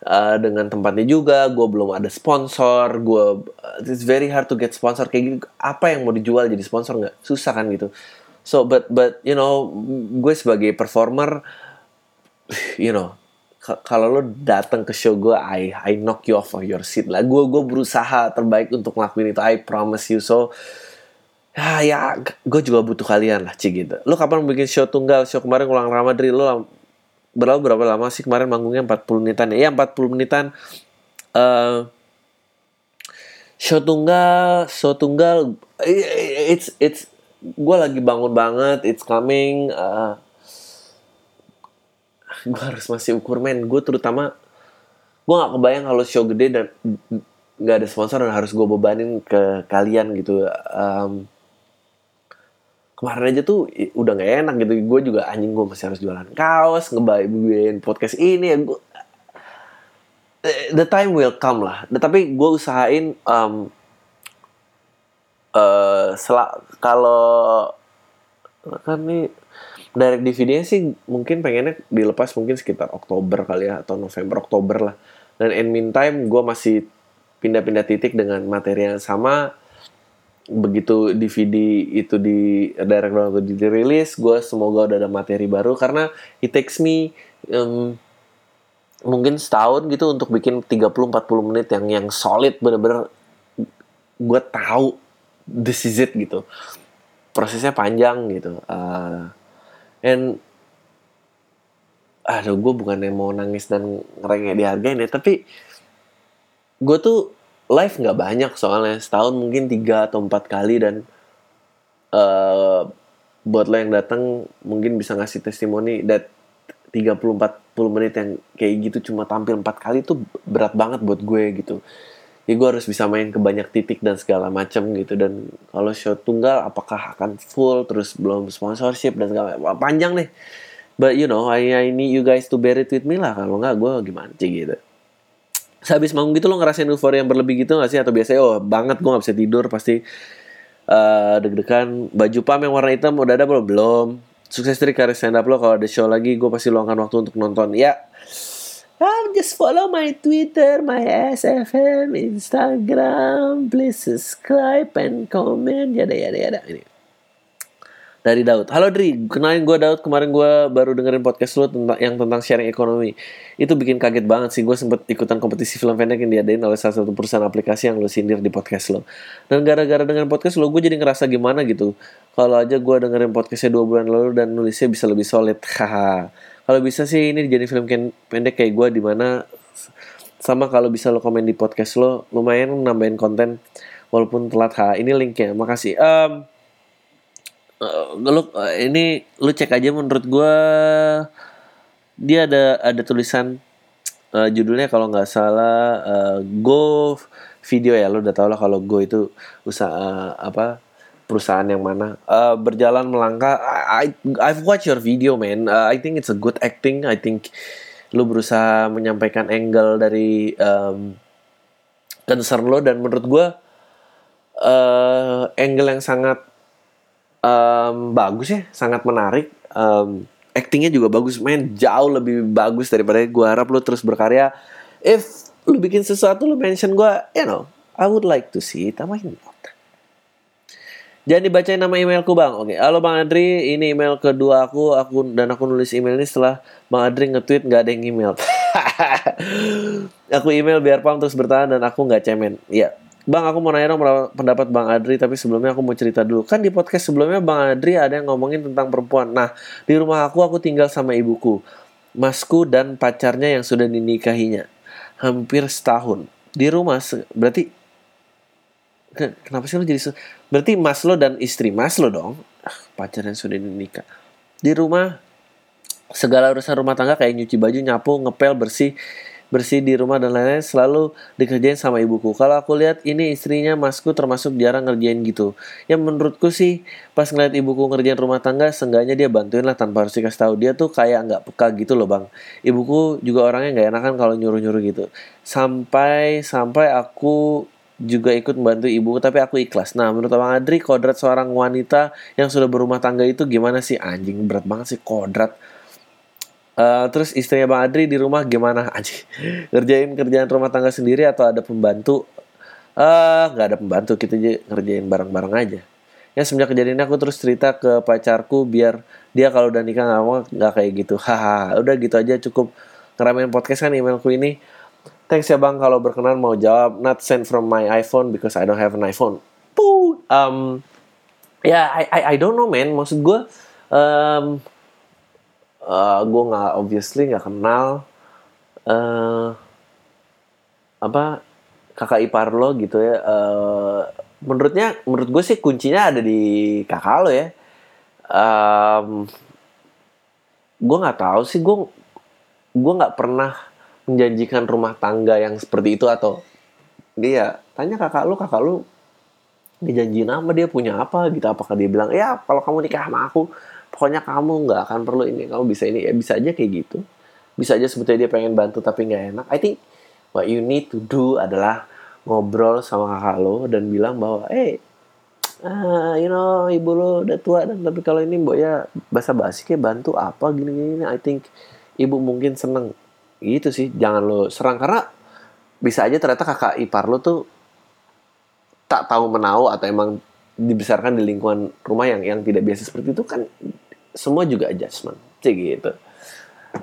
uh, dengan tempatnya juga. Gue belum ada sponsor. Gue uh, it's very hard to get sponsor. Kayak gitu apa yang mau dijual jadi sponsor nggak? Susah kan gitu. So but but you know gue sebagai performer you know kalau lo datang ke show gue I I knock you off of your seat. Lah gue gue berusaha terbaik untuk ngelakuin itu. I promise you. So ya ya gue juga butuh kalian lah cik gitu. Lo kapan bikin show tunggal? Show kemarin ulang Ramadri lo berapa berapa lama sih kemarin manggungnya? 40 menitan ya, ya 40 menitan. Uh, show tunggal show tunggal it's it's gue lagi bangun banget it's coming uh, gue harus masih ukur men. Gue terutama gue nggak kebayang kalau show gede dan nggak ada sponsor dan harus gue bebanin ke kalian gitu. Um, kemarin aja tuh udah nggak enak gitu. Gue juga anjing gue masih harus jualan kaos ngebayin podcast ini. Ya gue the time will come lah. Tapi gue usahain um, uh, kalau kan nih direct DVD-nya sih mungkin pengennya dilepas mungkin sekitar Oktober kali ya atau November Oktober lah. Dan in meantime gue masih pindah-pindah titik dengan materi yang sama begitu DVD itu di direct download di dirilis gue semoga udah ada materi baru karena it takes me um, mungkin setahun gitu untuk bikin 30-40 menit yang yang solid bener-bener gue tahu this is it gitu. Prosesnya panjang gitu uh, and aduh gue bukannya mau nangis dan ngerengek dihargain ya tapi gue tuh live nggak banyak soalnya. Setahun mungkin tiga atau empat kali dan uh, buat lo yang datang mungkin bisa ngasih testimoni that 30-40 menit yang kayak gitu cuma tampil empat kali tuh berat banget buat gue gitu. Ya gue harus bisa main ke banyak titik dan segala macam gitu. Dan kalau show tunggal apakah akan full? Terus belum sponsorship dan segala panjang nih. But you know I, I need you guys to bear it with me lah. Kalau nggak gue gimana sih gitu sehabis manggung gitu lo ngerasain euforia yang berlebih gitu gak sih atau biasanya oh banget gue gak bisa tidur pasti uh, deg-degan baju pam yang warna hitam udah ada belum belum sukses dari karir stand up lo kalau ada show lagi gue pasti luangkan waktu untuk nonton ya Um, just follow my Twitter, my SFM, Instagram. Please subscribe and comment. Yada yada yada. Ini dari Daud. Halo Dri, kenalin gue Daud. Kemarin gue baru dengerin podcast lo tentang yang tentang sharing ekonomi. Itu bikin kaget banget sih. Gue sempet ikutan kompetisi film pendek yang diadain oleh salah satu perusahaan aplikasi yang lo sindir di podcast lo. Dan gara-gara dengan podcast lo, gue jadi ngerasa gimana gitu. Kalau aja gue dengerin podcastnya dua bulan lalu dan nulisnya bisa lebih solid. Haha kalau bisa sih ini jadi film pendek kayak gue di mana sama kalau bisa lo komen di podcast lo lumayan nambahin konten walaupun telat ha ini linknya makasih um, uh, lo uh, ini lo cek aja menurut gue dia ada ada tulisan uh, judulnya kalau nggak salah uh, go video ya lo udah tau lah kalau go itu usaha uh, apa perusahaan yang mana uh, berjalan melangkah. I I've watched your video man. Uh, I think it's a good acting. I think lu berusaha menyampaikan angle dari um, concern lo dan menurut gue uh, angle yang sangat um, bagus ya sangat menarik. Um, actingnya juga bagus. Main jauh lebih bagus daripada gue harap lo terus berkarya. If lu bikin sesuatu lu mention gue you know I would like to see it. Not. Jangan dibacain nama emailku bang. Oke, halo bang Adri, ini email kedua aku, aku dan aku nulis email ini setelah bang Adri nge-tweet nggak ada yang email. aku email biar pam terus bertahan dan aku nggak cemen. Iya, Bang, aku mau nanya dong pendapat Bang Adri, tapi sebelumnya aku mau cerita dulu. Kan di podcast sebelumnya Bang Adri ada yang ngomongin tentang perempuan. Nah, di rumah aku, aku tinggal sama ibuku, masku, dan pacarnya yang sudah dinikahinya. Hampir setahun. Di rumah, berarti kenapa sih lo jadi berarti mas lo dan istri mas lo dong pacar yang sudah nikah di rumah segala urusan rumah tangga kayak nyuci baju nyapu ngepel bersih bersih di rumah dan lain-lain selalu dikerjain sama ibuku. Kalau aku lihat ini istrinya masku termasuk jarang ngerjain gitu. Ya menurutku sih pas ngeliat ibuku ngerjain rumah tangga, seenggaknya dia bantuin lah tanpa harus dikasih tahu. Dia tuh kayak nggak peka gitu loh bang. Ibuku juga orangnya nggak enakan kalau nyuruh-nyuruh gitu. Sampai sampai aku juga ikut membantu ibu tapi aku ikhlas. Nah, menurut Bang Adri, kodrat seorang wanita yang sudah berumah tangga itu gimana sih? Anjing berat banget sih kodrat. Uh, terus istrinya Bang Adri di rumah gimana? Anjing. Ngerjain kerjaan rumah tangga sendiri atau ada pembantu? Eh, uh, nggak ada pembantu, kita aja ngerjain bareng-bareng aja. Ya semenjak kejadian aku terus cerita ke pacarku biar dia kalau udah nikah nggak mau nggak kayak gitu. Haha, udah gitu aja cukup ngeramein podcast kan emailku ini. Thanks ya bang kalau berkenan mau jawab not sent from my iPhone because I don't have an iPhone. Pooh. Um, ya yeah, I, I I don't know man. Maksud gue um, uh, gue nggak obviously nggak kenal uh, apa kakak ipar lo gitu ya. Uh, menurutnya menurut gue sih kuncinya ada di kakak lo ya. Um, gue nggak tahu sih gue gue nggak pernah menjanjikan rumah tangga yang seperti itu atau dia tanya kakak lu kakak lu dijanjiin apa dia punya apa gitu apakah dia bilang ya kalau kamu nikah sama aku pokoknya kamu nggak akan perlu ini kamu bisa ini. Ya bisa aja kayak gitu. Bisa aja sebetulnya dia pengen bantu tapi nggak enak. I think what you need to do adalah ngobrol sama kakak lo dan bilang bahwa eh hey, uh, you know ibu lo udah tua dan tapi kalau ini mbok ya basa basi kayak bantu apa gini gini I think ibu mungkin seneng. Gitu sih jangan lo serang. Karena bisa aja ternyata kakak ipar lo tuh tak tahu menau atau emang dibesarkan di lingkungan rumah yang yang tidak biasa seperti itu kan semua juga adjustment sih gitu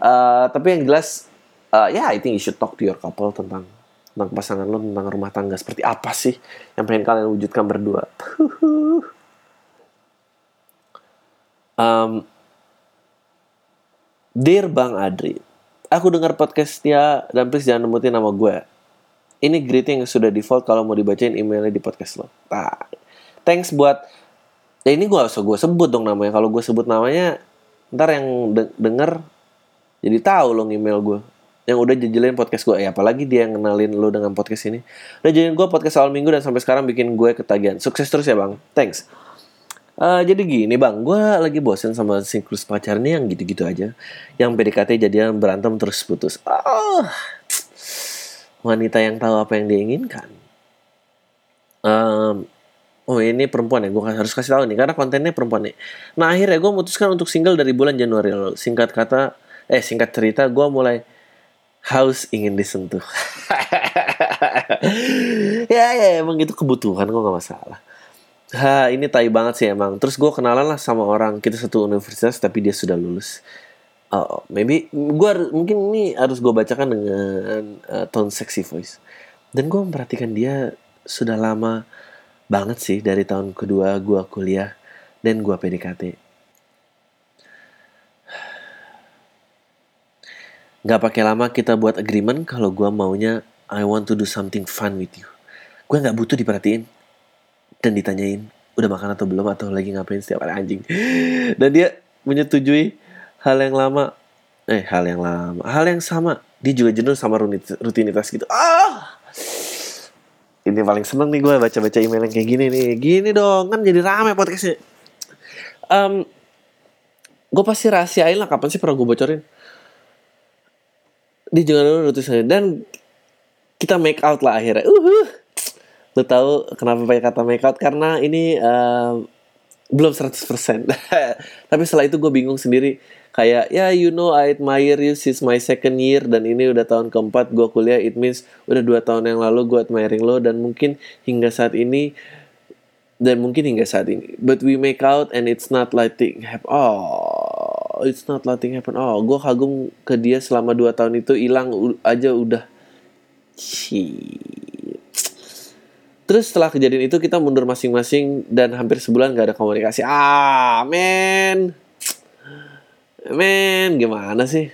uh, tapi yang jelas uh, ya yeah, I think you should talk to your couple tentang tentang pasangan lo tentang rumah tangga seperti apa sih yang pengen kalian wujudkan berdua um, Dear Bang Adri Aku dengar podcastnya dan please jangan nemutin nama gue. Ini greeting yang sudah default kalau mau dibacain emailnya di podcast lo. Nah, thanks buat ya ini gue usah gue sebut dong namanya. Kalau gue sebut namanya, ntar yang de denger jadi tahu lo email gue yang udah jejelin podcast gue ya apalagi dia yang kenalin lo dengan podcast ini udah jejelin gue podcast awal minggu dan sampai sekarang bikin gue ketagihan sukses terus ya bang thanks Uh, jadi gini bang, gue lagi bosen sama siklus pacarnya yang gitu-gitu aja. Yang PDKT jadian berantem terus putus. Oh, wanita yang tahu apa yang diinginkan. Um, oh ini perempuan ya, gue harus kasih tahu nih karena kontennya perempuan nih. Nah akhirnya gue memutuskan untuk single dari bulan Januari lalu. Singkat kata, eh singkat cerita, gue mulai haus ingin disentuh. ya ya emang itu kebutuhan gue gak masalah Ha, ini tai banget sih emang. Terus gue kenalan lah sama orang kita satu universitas tapi dia sudah lulus. Oh, maybe gue mungkin ini harus gue bacakan dengan uh, tone sexy voice. Dan gue memperhatikan dia sudah lama banget sih dari tahun kedua gue kuliah dan gue PDKT. Gak pakai lama kita buat agreement kalau gue maunya I want to do something fun with you. Gue gak butuh diperhatiin dan ditanyain udah makan atau belum? Atau lagi ngapain setiap hari anjing? Dan dia menyetujui hal yang lama eh hal yang lama hal yang sama. Dia juga jenuh sama rutinitas gitu. Ah ini paling seneng nih gue baca-baca email yang kayak gini nih gini dong kan jadi rame podcastnya um, gue pasti rahasiain lah kapan sih pernah gue bocorin dia juga dulu rutinitasnya dan kita make out lah akhirnya uh Lu tahu kenapa pakai kata make out? Karena ini uh, belum 100%. Tapi setelah itu gue bingung sendiri. Kayak, ya you know I admire you since my second year. Dan ini udah tahun keempat gue kuliah. It means udah dua tahun yang lalu gue admiring lo. Dan mungkin hingga saat ini dan mungkin hingga saat ini. But we make out and it's not letting happen. Oh, it's not letting happen. Oh, gue kagum ke dia selama dua tahun itu hilang aja udah. Cii. Terus setelah kejadian itu kita mundur masing-masing dan hampir sebulan gak ada komunikasi. Ah. Men, gimana sih?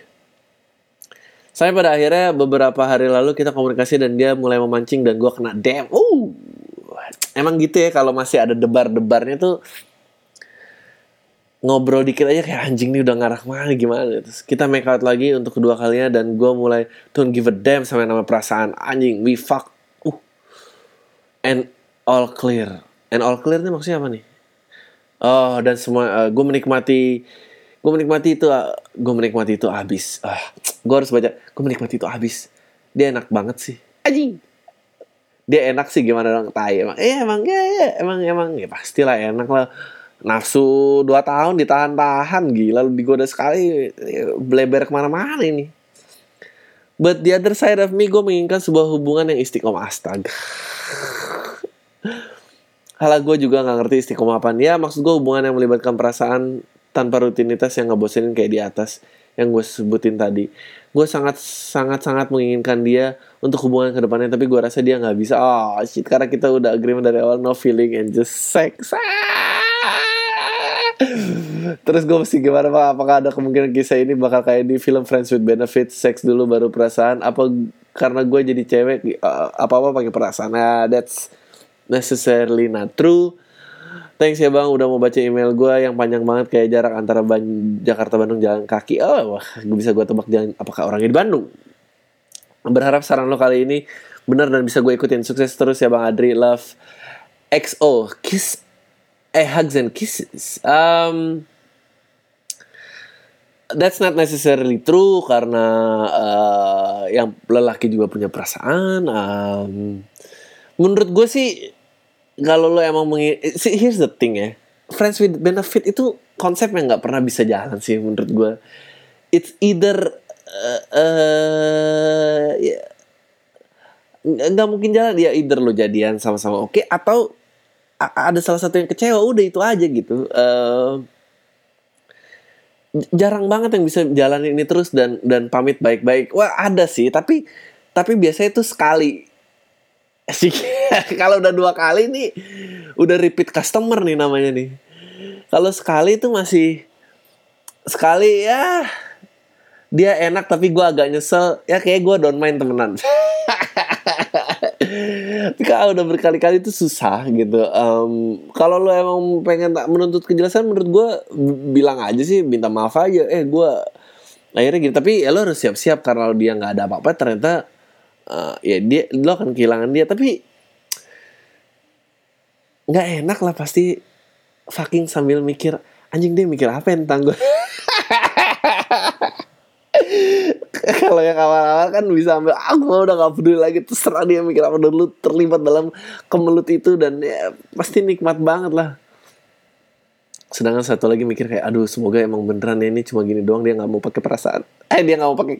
Saya pada akhirnya beberapa hari lalu kita komunikasi dan dia mulai memancing dan gue kena damn. Uh, emang gitu ya kalau masih ada debar-debarnya tuh ngobrol dikit aja kayak anjing nih udah ngarah mana gimana terus kita make out lagi untuk kedua kalinya dan gue mulai don't give a damn sama nama perasaan anjing we fuck and all clear. And all clear ini maksudnya apa nih? Oh, dan semua uh, eh, gue menikmati gue menikmati itu eh, gue menikmati itu habis. Ah, gue harus baca. Gue menikmati itu habis. Dia enak banget sih. Anjing. Dia enak sih gimana dong tai emang. Eh emang ya, ya emang emang ya pastilah enak lah. Nafsu dua tahun ditahan-tahan gila lu digoda sekali bleber ke mana-mana ini. But the other side of me gue menginginkan sebuah hubungan yang istiqomah astaga. Halah gue juga nggak ngerti istiqomahan. Ya maksud gue hubungan yang melibatkan perasaan tanpa rutinitas yang ngebosenin kayak di atas yang gue sebutin tadi. Gue sangat sangat sangat menginginkan dia untuk hubungan ke depannya tapi gue rasa dia nggak bisa. Oh shit karena kita udah agreement dari awal no feeling and just sex. Terus gue mesti gimana pak? Apakah ada kemungkinan kisah ini bakal kayak di film Friends with Benefits, seks dulu baru perasaan? Apa karena gue jadi cewek apa apa pakai perasaan? Nah, that's necessarily not true. Thanks ya bang udah mau baca email gue yang panjang banget kayak jarak antara Ban Jakarta Bandung jalan kaki. Oh wah gue bisa gue tebak jalan apakah orangnya di Bandung. berharap saran lo kali ini benar dan bisa gue ikutin. Sukses terus ya bang Adri. Love XO kiss eh hugs and kisses. Um, that's not necessarily true karena uh, yang lelaki juga punya perasaan. Um, menurut gue sih kalau lo emang mengi see, here's the thing ya. Friends with benefit itu konsep yang nggak pernah bisa jalan sih menurut gue it's either uh, uh, ya nggak mungkin jalan. Ya either lo jadian sama-sama oke okay, atau ada salah satu yang kecewa udah itu aja gitu. Uh, jarang banget yang bisa jalan ini terus dan dan pamit baik-baik. Wah ada sih tapi tapi biasanya itu sekali sih kalau udah dua kali nih udah repeat customer nih namanya nih. Kalau sekali itu masih sekali ya dia enak tapi gue agak nyesel. Ya kayak gue don't mind temenan. Tapi kalau udah berkali-kali itu susah gitu. Um, kalau lo emang pengen tak menuntut kejelasan menurut gue bilang aja sih minta maaf aja. Eh gue akhirnya gitu tapi ya lo harus siap-siap karena dia nggak ada apa-apa ternyata uh, ya dia lo akan kehilangan dia. Tapi nggak enak lah pasti fucking sambil mikir anjing dia mikir apa tentang gue kalau yang awal-awal kan bisa ambil aku ah, udah gak peduli lagi. Terserah dia mikir apa dulu terlibat dalam kemelut itu dan ya pasti nikmat banget lah. Sedangkan satu lagi mikir kayak aduh semoga emang beneran ya ini cuma gini doang dia nggak mau pakai perasaan. Eh dia nggak mau pakai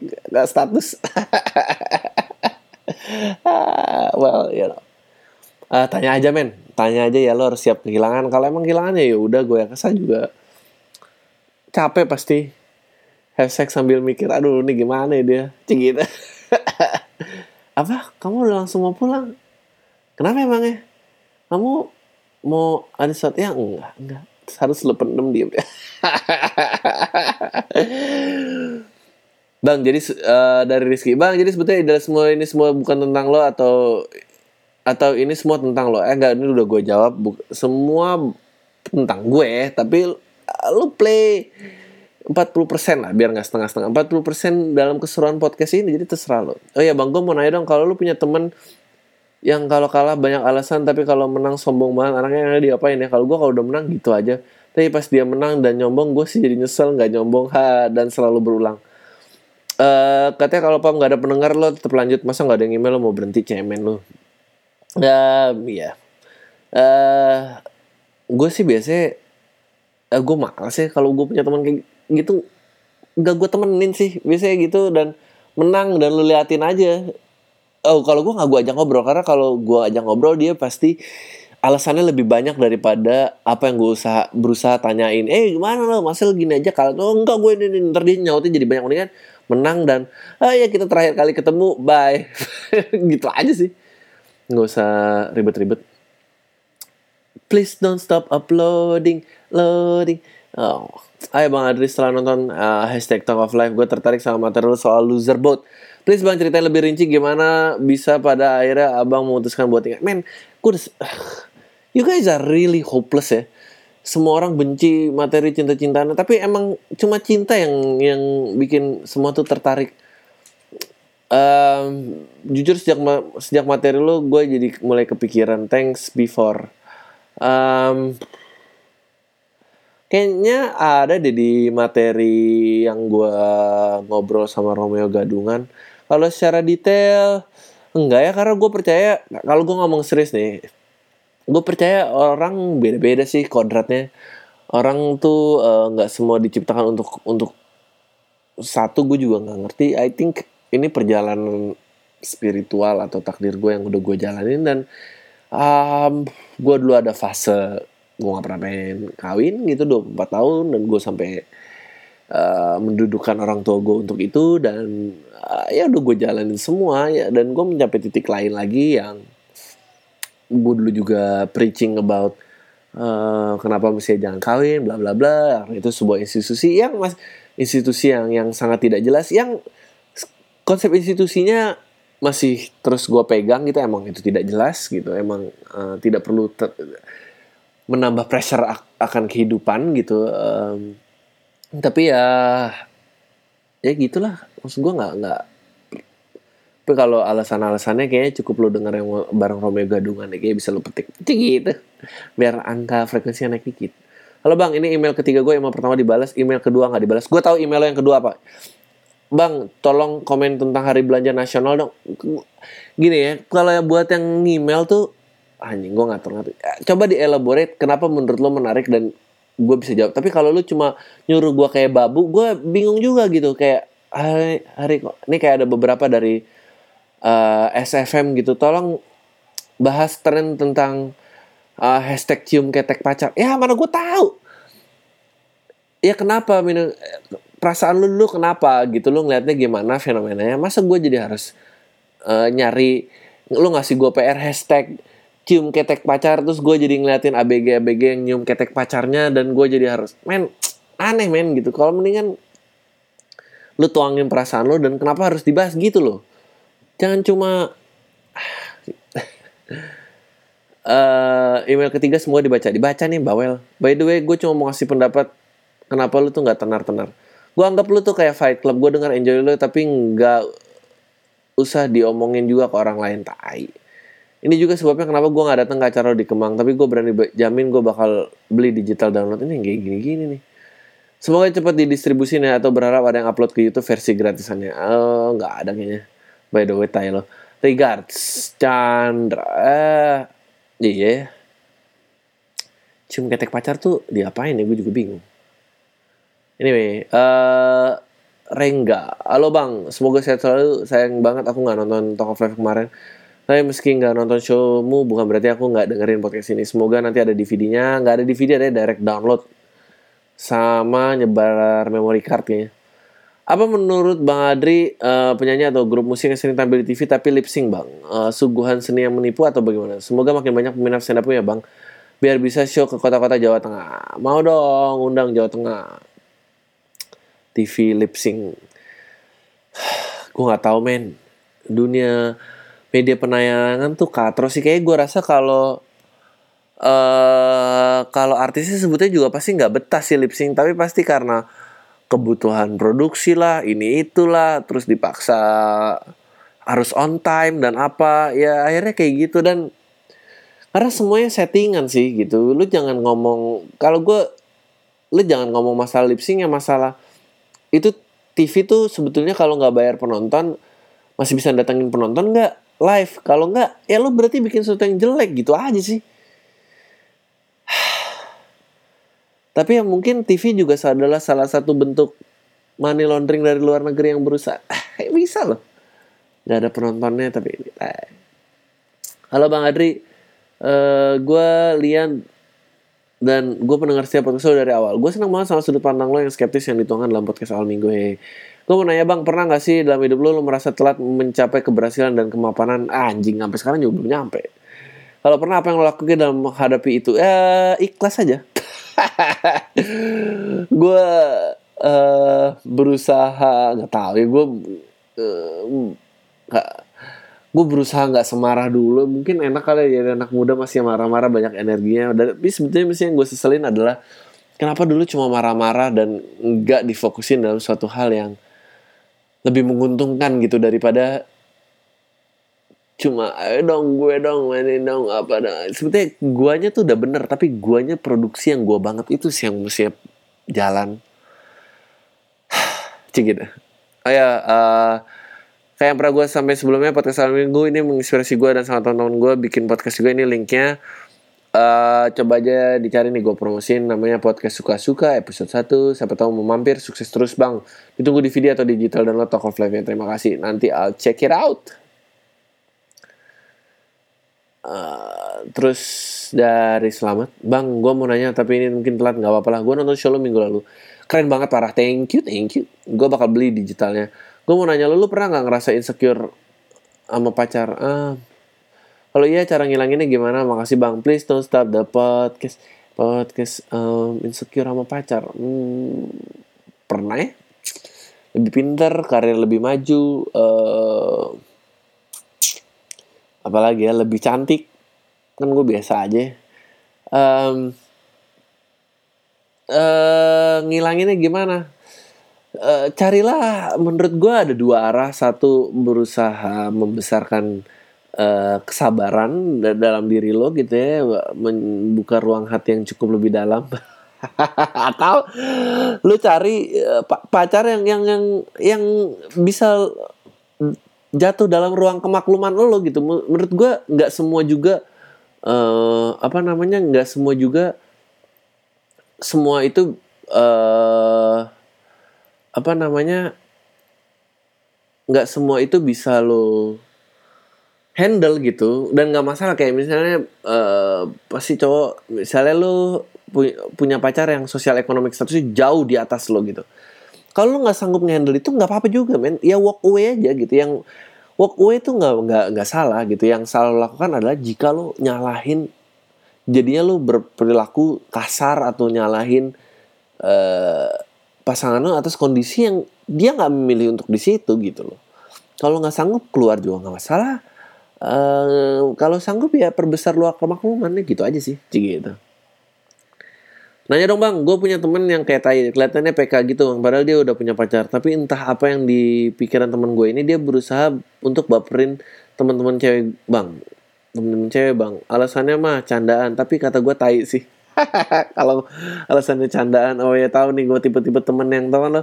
status well you know. Uh, tanya aja men. Tanya aja ya lo harus siap kehilangan. Kalau emang kehilangan ya udah gue yang kesal juga. Capek pasti. Have sex sambil mikir aduh ini gimana ya dia? Cik gitu. Apa? Kamu udah langsung mau pulang? Kenapa emangnya? Kamu mau ada sesuatu? Yang enggak enggak. Harus lo pendem dia bang jadi uh, dari Rizky. Bang jadi sebetulnya semua ini semua bukan tentang lo atau atau ini semua tentang lo? Eh enggak ini udah gue jawab. Semua tentang gue tapi uh, lo play 40% lah biar nggak setengah-setengah. 40% dalam keseruan podcast ini jadi terserah lo. Oh ya bang gue mau nanya dong kalau lu punya temen yang kalau kalah banyak alasan tapi kalau menang sombong banget anaknya yang diapain ya? Kalau gue kalau udah menang gitu aja. Tapi pas dia menang dan nyombong gue sih jadi nyesel nggak nyombong. Ha dan selalu berulang uh, katanya kalau pam nggak ada pendengar lo tetap lanjut. Masa nggak ada yang email lo? Mau berhenti cemen lo. Ya iya. Uh, gue sih biasanya uh, gue malas ya kalau gue punya teman kayak gitu. Gak gue temenin sih biasanya gitu. Dan menang dan lu liatin aja. Oh kalau gue nggak gue ajak ngobrol. Karena kalau gue ajak ngobrol dia pasti alasannya lebih banyak daripada apa yang gue usaha berusaha tanyain. Eh gimana lo? Masih gini aja kalau oh, enggak gue ini, ini ntar dia nyautin jadi banyak mendingan menang dan ah ya kita terakhir kali ketemu bye. Gitu aja sih. Nggak usah ribet-ribet. Please don't stop uploading loading. Oh Hai Bang Adri setelah nonton uh, hashtag Talk of Life Gue tertarik sama materi soal loser boat. Please Bang ceritain lebih rinci gimana bisa pada akhirnya Abang memutuskan buat tinggal Men, gue. You guys are really hopeless ya semua orang benci materi cinta-cintaan. Tapi emang cuma cinta yang yang bikin semua tuh tertarik. Um, jujur sejak sejak materi lo gue jadi mulai kepikiran. Thanks before. Um, Kayaknya ada deh di materi yang gue ngobrol sama Romeo Gadungan. Kalau secara detail enggak ya karena gue percaya kalau gue ngomong serius nih, gue percaya orang beda-beda sih kodratnya. Orang tuh eh, nggak uh, semua diciptakan untuk untuk satu gue juga nggak ngerti. I think ini perjalanan spiritual atau takdir gue yang udah gue jalanin dan um, gue dulu ada fase gue gak pernah pengen kawin gitu 24 tahun dan gue sampai uh, mendudukan orang tua gue untuk itu dan uh, ya udah gue jalanin semua ya dan gue mencapai titik lain lagi yang gue dulu juga preaching about uh, kenapa mesti jangan kawin bla bla bla. Itu sebuah institusi yang mas institusi yang yang sangat tidak jelas yang konsep institusinya masih terus gue pegang gitu. Emang itu tidak jelas gitu. Emang uh, tidak perlu ter, menambah pressure akan kehidupan gitu. Um, tapi ya ya gitulah. Maksud gue nggak nggak Tapi kalau alasan-alasannya kayaknya cukup lo denger yang bareng Romeo Gadungan deh. Kayaknya bisa lo petik. Gitu. Biar angka frekuensinya naik dikit. Halo bang, ini email ketiga gue. Email pertama dibalas, email kedua nggak dibalas. Gue tahu email lo yang kedua apa. Bang, tolong komen tentang hari belanja nasional dong. Gini ya, kalau yang buat yang email tuh, anjing gue ngatur-ngatur. Coba dielaborate kenapa menurut lo menarik dan gue bisa jawab. Tapi kalau lo cuma nyuruh gue kayak babu, gue bingung juga gitu. Kayak hari, hari kok. Ini kayak ada beberapa dari uh, eh, SFM gitu. Tolong bahas tren tentang uh, hashtag cium ketek pacar ya mana gue tahu. Ya kenapa minum perasaan lu lu kenapa gitu? Lu ngeliatnya gimana fenomenanya? Masa gue jadi harus uh, nyari lu ngasih gue PR hashtag cium ketek pacar terus gue jadi ngeliatin ABG ABG yang nyium ketek pacarnya dan gue jadi harus men aneh men gitu. Kalau mendingan lu tuangin perasaan lu dan kenapa harus dibahas gitu loh jangan cuma uh, email ketiga semua dibaca. Dibaca nih bawel by the way gue cuma mau ngasih pendapat kenapa lu tuh nggak tenar-tenar. Gue anggap lu tuh kayak fight club. Gue dengar enjoy lu tapi nggak usah diomongin juga ke orang lain tai. Ini juga sebabnya kenapa gue nggak datang ke acara di Kemang. Tapi gue berani jamin gue bakal beli digital download ini kayak gini-gini nih. Semoga cepat didistribusin ya atau berharap ada yang upload ke YouTube versi gratisannya. Oh, nggak ada kayaknya by the way Tylo regards Chandra. Eh iya cium ketek pacar tuh diapain ya? Gue juga bingung. Anyway uh, Rengga. Halo bang. Semoga sehat selalu. Sayang banget aku nggak nonton Talk of Life kemarin. Tapi meski nggak nonton showmu bukan berarti aku nggak dengerin podcast ini. Semoga nanti ada DVD-nya nggak ada DVD ada direct download. Sama nyebar memory card kayaknya apa menurut Bang Adri uh, penyanyi atau grup musik yang sering tampil di TV tapi lip sync Bang? Uh, suguhan seni yang menipu atau bagaimana? Semoga makin banyak peminat stand up ya Bang. Biar bisa show ke kota-kota Jawa Tengah. Mau dong undang Jawa Tengah. TV lip sync. gue nggak tahu men. Dunia media penayangan tuh katro sih kayak gue rasa kalau uh, kalau artisnya sebutnya juga pasti nggak betah sih lip sync tapi pasti karena kebutuhan produksi lah, ini itulah, terus dipaksa harus on time dan apa, ya akhirnya kayak gitu. Dan karena semuanya settingan sih gitu. Lu jangan ngomong kalau gue lu jangan ngomong masalah lip sync ya masalah itu TV tuh sebetulnya kalau nggak bayar penonton masih bisa datangin penonton nggak? Live. Kalau nggak ya lu berarti bikin sesuatu yang jelek gitu aja sih Tapi yang mungkin TV juga adalah salah satu bentuk money laundering dari luar negeri yang berusaha. Eh, bisa loh. Gak ada penontonnya tapi eh. Halo Bang Adri, uh, gue Lian dan gue pendengar setiap podcast dari awal. Gue senang banget sama sudut pandang lo yang skeptis yang dituangkan dalam podcast awal minggu. Hey. Gue mau nanya bang, pernah gak sih dalam hidup lo lo merasa telat mencapai keberhasilan dan kemapanan? Ah, anjing, sampai sekarang juga belum nyampe. Kalau pernah apa yang lo lakukan dalam menghadapi itu? Eh, ikhlas aja gue uh, berusaha nggak tahu ya gue uh, gue berusaha nggak semarah dulu. Mungkin enak kali ya anak muda masih marah-marah banyak energinya. Tapi sebetulnya mesti yang gue seselin adalah kenapa dulu cuma marah-marah dan nggak difokusin dalam suatu hal yang lebih menguntungkan gitu daripada cuma ayo dong gue dong mainin dong apa dah sebetulnya guanya tuh udah bener tapi guanya produksi yang gua banget itu sih yang mesti jalan. Cik gitu. Oh ya uh, kayak yang pernah gue sampai sebelumnya podcast salam minggu ini menginspirasi gue dan sama teman-teman gue bikin podcast juga ini linknya. Uh, coba aja dicari nih gue promosin namanya podcast suka-suka episode 1 siapa tahu mau mampir sukses terus bang. Ditunggu di video atau digital download Talk of Life ya terima kasih. Nanti I'll check it out Uh, terus dari selamat bang gue mau nanya tapi ini mungkin telat nggak apa-apa lah. Gue nonton show lo minggu lalu. Keren banget parah. Thank you thank you. Gue bakal beli digitalnya. Gue mau nanya lo lu pernah nggak ngerasa insecure sama pacar? Ah kalau iya cara ngilanginnya gimana? Makasih bang. Please don't stop the podcast. Podcast um, insecure sama pacar. Hmm, pernah ya? Lebih pinter karir lebih maju uh, apalagi ya lebih cantik. Kan gue biasa aja. Um, uh, ngilanginnya gimana? Uh, carilah menurut gue ada dua arah. Satu berusaha membesarkan uh, kesabaran dalam diri lo gitu ya. Membuka ruang hati yang cukup lebih dalam. Atau lu cari pacar yang yang yang yang bisa jatuh dalam ruang kemakluman lo gitu. Menurut gue nggak semua juga uh, apa namanya nggak semua juga semua itu uh, apa namanya nggak semua itu bisa lo handle gitu. Dan nggak masalah kayak misalnya uh, pasti cowok misalnya lo punya pacar yang sosial ekonomi statusnya jauh di atas lo gitu kalau lo nggak sanggup ngehandle itu nggak apa-apa juga men. Ya walk away aja gitu. Yang walk away itu nggak nggak nggak salah gitu. Yang salah lo lakukan adalah jika lo nyalahin jadinya lo berperilaku kasar atau nyalahin uh, pasangan lo atas kondisi yang dia nggak memilih untuk di situ gitu loh. Kalau nggak sanggup keluar juga nggak masalah. Uh, kalau sanggup ya perbesar luar kemaklumannya gitu aja sih gitu Nanya dong bang, gue punya temen yang kayak tai, kelihatannya PK gitu bang, padahal dia udah punya pacar. Tapi entah apa yang di pikiran temen gue ini, dia berusaha untuk baperin teman-teman cewek bang. Temen-temen cewek bang, alasannya mah candaan, tapi kata gue tai sih. Kalau alasannya candaan, oh ya tahu nih gue tipe-tipe temen yang tau kan lo,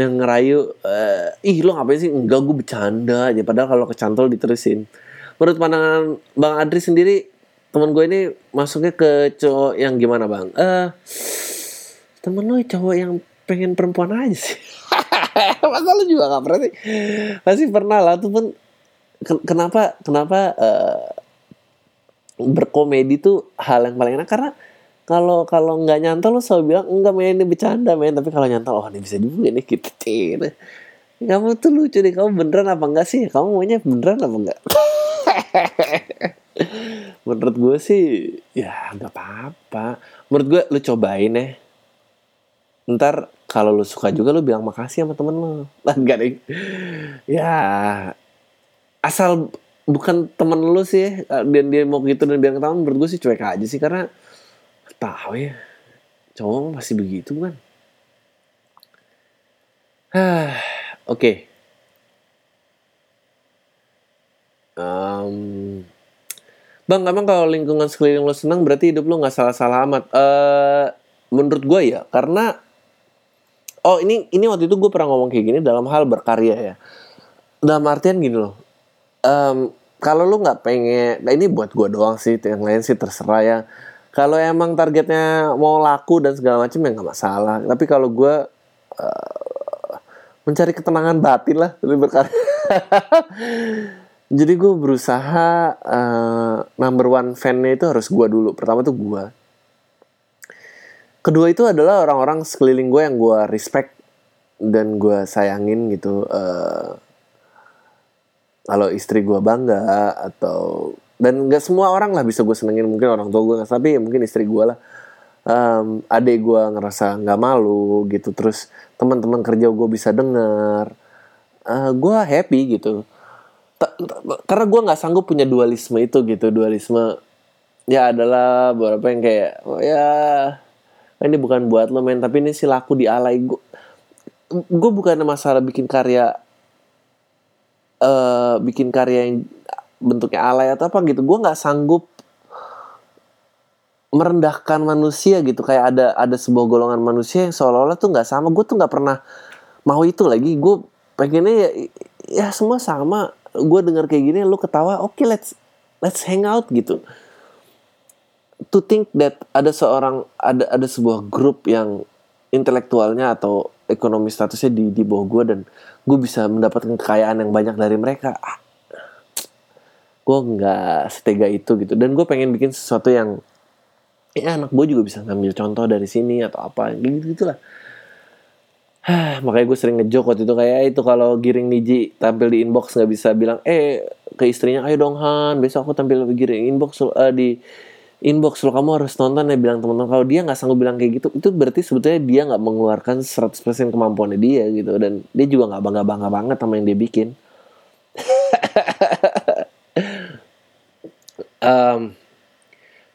yang ngerayu, uh, ih lo ngapain sih? Enggak gue bercanda aja, padahal kalau kecantol diterusin. Menurut pandangan Bang Adri sendiri, teman gue ini masuknya ke cowok yang gimana bang? Eh uh, temen lo cowok yang pengen perempuan aja sih. Masa lo juga gak pernah sih? Pasti pernah lah tuh pun kenapa kenapa uh, berkomedi tuh hal yang paling enak karena kalau kalau nggak nyantol lo selalu bilang enggak main ini bercanda main tapi kalau nyantol oh ini bisa juga nih gitu kamu tuh lucu deh kamu beneran apa enggak sih kamu maunya beneran apa enggak menurut gue sih ya nggak apa-apa. Menurut gue lu cobain ya. Ntar kalau lu suka juga lu bilang makasih sama temen lu. Lah enggak deh ya asal bukan temen lu sih dan dia mau gitu dan bilang ketahuan menurut gue sih cuek aja sih. Karena tahu ya cowok masih begitu kan oke. Okay. um, Bang, emang kalau lingkungan sekeliling lo senang berarti hidup lo nggak salah-salah amat. Uh, menurut gue ya, karena oh ini ini waktu itu gue pernah ngomong kayak gini dalam hal berkarya ya. Dalam artian gini loh. Um, kalau lo nggak pengen, nah ini buat gue doang sih, yang lain sih terserah ya. Kalau emang targetnya mau laku dan segala macam ya nggak masalah. Tapi kalau gue uh, mencari ketenangan batin lah dari berkarya. jadi gue berusaha uh, number one fan-nya itu harus gue dulu. Pertama tuh gue kedua itu adalah orang-orang sekeliling gue yang gue respect dan gue sayangin gitu uh, kalau istri gue bangga atau dan gak semua orang lah bisa gue senengin. Mungkin orang tua gue tapi ya mungkin istri gue lah. Um, adek gue ngerasa nggak malu gitu. Terus teman-teman kerja gue bisa dengar uh, gue happy gitu karena gue nggak sanggup punya dualisme itu gitu. Dualisme ya adalah beberapa yang kayak oh ya ini bukan buat lo men tapi ini si laku di alay. Gue gue bukan masalah bikin karya uh, bikin karya yang bentuknya alay atau apa gitu. Gue nggak sanggup merendahkan manusia gitu. Kayak ada ada sebuah golongan manusia yang seolah-olah tuh nggak sama. Gue tuh nggak pernah mau itu lagi. Gue pengennya ya ya semua sama gue dengar kayak gini lu ketawa oke okay, let's let's hang out gitu. To think that ada seorang ada ada sebuah grup yang intelektualnya atau ekonomi statusnya di di bawah gue dan gue bisa mendapatkan kekayaan yang banyak dari mereka ah, gue nggak setega itu gitu. Dan gue pengen bikin sesuatu yang ya anak gue juga bisa ngambil contoh dari sini atau apa gitu gitulah makanya gue sering ngejok waktu itu kayak itu kalau Giring Niji tampil di inbox nggak bisa bilang eh ke istrinya ayo dong Han besok aku tampil di Giring inbox uh, di inbox lo kamu harus nonton ya bilang teman-teman. Kalau dia nggak sanggup bilang kayak gitu itu berarti sebetulnya dia nggak mengeluarkan 100% kemampuannya dia gitu dan dia juga nggak bangga bangga banget sama yang dia bikin. Um,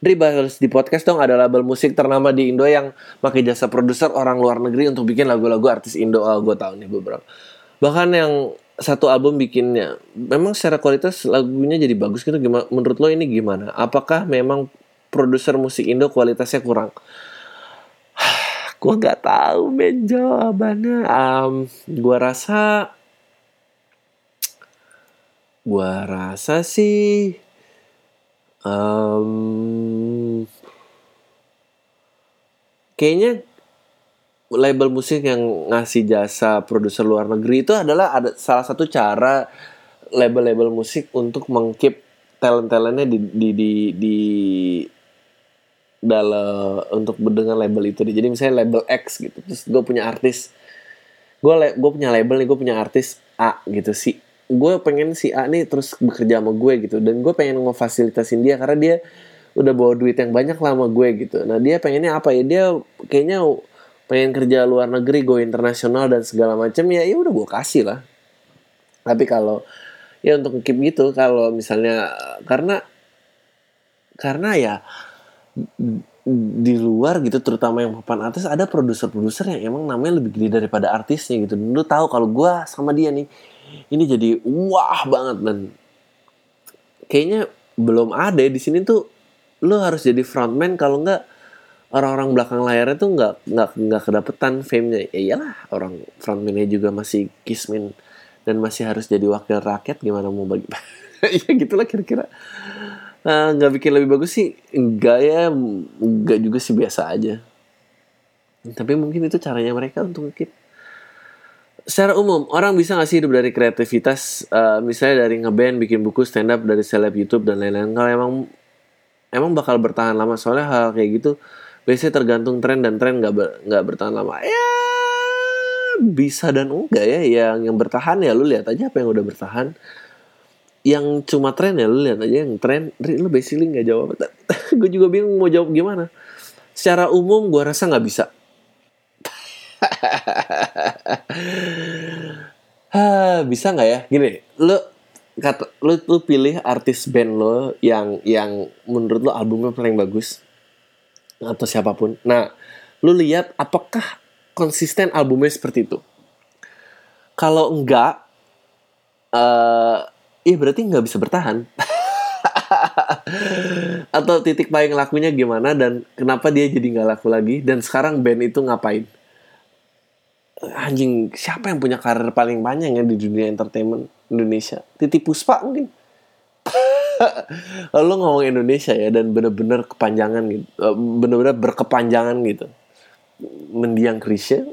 Dri bahas di podcast dong ada label musik ternama di Indo yang pakai jasa produser orang luar negeri untuk bikin lagu-lagu artis Indo. Oh, gue tahu nih beberapa. Bahkan yang satu album bikinnya, memang secara kualitas lagunya jadi bagus gitu. Gimana? Menurut lo ini gimana? Apakah memang produser musik Indo kualitasnya kurang? gue nggak tahu men jawabannya. Um, gue rasa, gue rasa sih Um, kayaknya label musik yang ngasih jasa produser luar negeri itu adalah ada salah satu cara label-label musik untuk mengkip talent-talentnya di di di, di dalam untuk dengan label itu jadi misalnya label X gitu terus gue punya artis gue gue punya label nih gue punya artis A gitu sih gue pengen si A nih terus bekerja sama gue gitu. Dan gue pengen ngefasilitasin dia karena dia udah bawa duit yang banyak lah sama gue gitu. Nah dia pengennya apa ya? Dia kayaknya pengen kerja luar negeri gue internasional dan segala macam ya ya udah gue kasih lah. Tapi kalau ya untuk keep gitu kalau misalnya karena karena ya di luar gitu terutama yang papan atas ada produser-produser yang emang namanya lebih gede daripada artisnya gitu. Lu tahu kalau gue sama dia nih ini jadi wah banget dan kayaknya belum ada di sini tuh lo harus jadi frontman kalau nggak orang-orang belakang layarnya tuh nggak nggak nggak kedapetan fame-nya. Ya iyalah orang frontman-nya juga masih kismin dan masih harus jadi wakil rakyat gimana mau bagi ya gitulah kira-kira. Nah, nggak bikin lebih bagus sih enggak ya enggak juga sih biasa aja. Tapi mungkin itu caranya mereka untuk keep secara umum orang bisa nggak sih hidup dari kreativitas uh, misalnya dari ngeband bikin buku stand up dari seleb YouTube dan lain-lain? Kalau emang emang bakal bertahan lama. Soalnya hal kayak gitu biasanya tergantung tren dan tren nggak ber, nggak bertahan lama. Ya bisa dan enggak ya. Yang yang bertahan ya lu lihat aja apa yang udah bertahan. Yang cuma tren ya lu lihat aja yang tren. Lu basically nggak jawab gue juga bingung mau jawab gimana. Secara umum gue rasa nggak bisa bisa nggak ya? Gini lo kata lu pilih artis band lo yang yang menurut lo albumnya paling bagus atau siapa pun. Nah lo lihat apakah konsisten albumnya seperti itu? Kalau enggak uh, eh, berarti nggak bisa bertahan. Atau titik paling lakunya gimana dan kenapa dia jadi nggak laku lagi? Dan sekarang band itu ngapain anjing siapa yang punya karir paling panjang ya di dunia entertainment Indonesia? Titi Puspa mungkin. Lalu ngomong Indonesia ya dan bener-bener kepanjangan gitu. Eh, bener-bener berkepanjangan gitu. Mendiang Krisya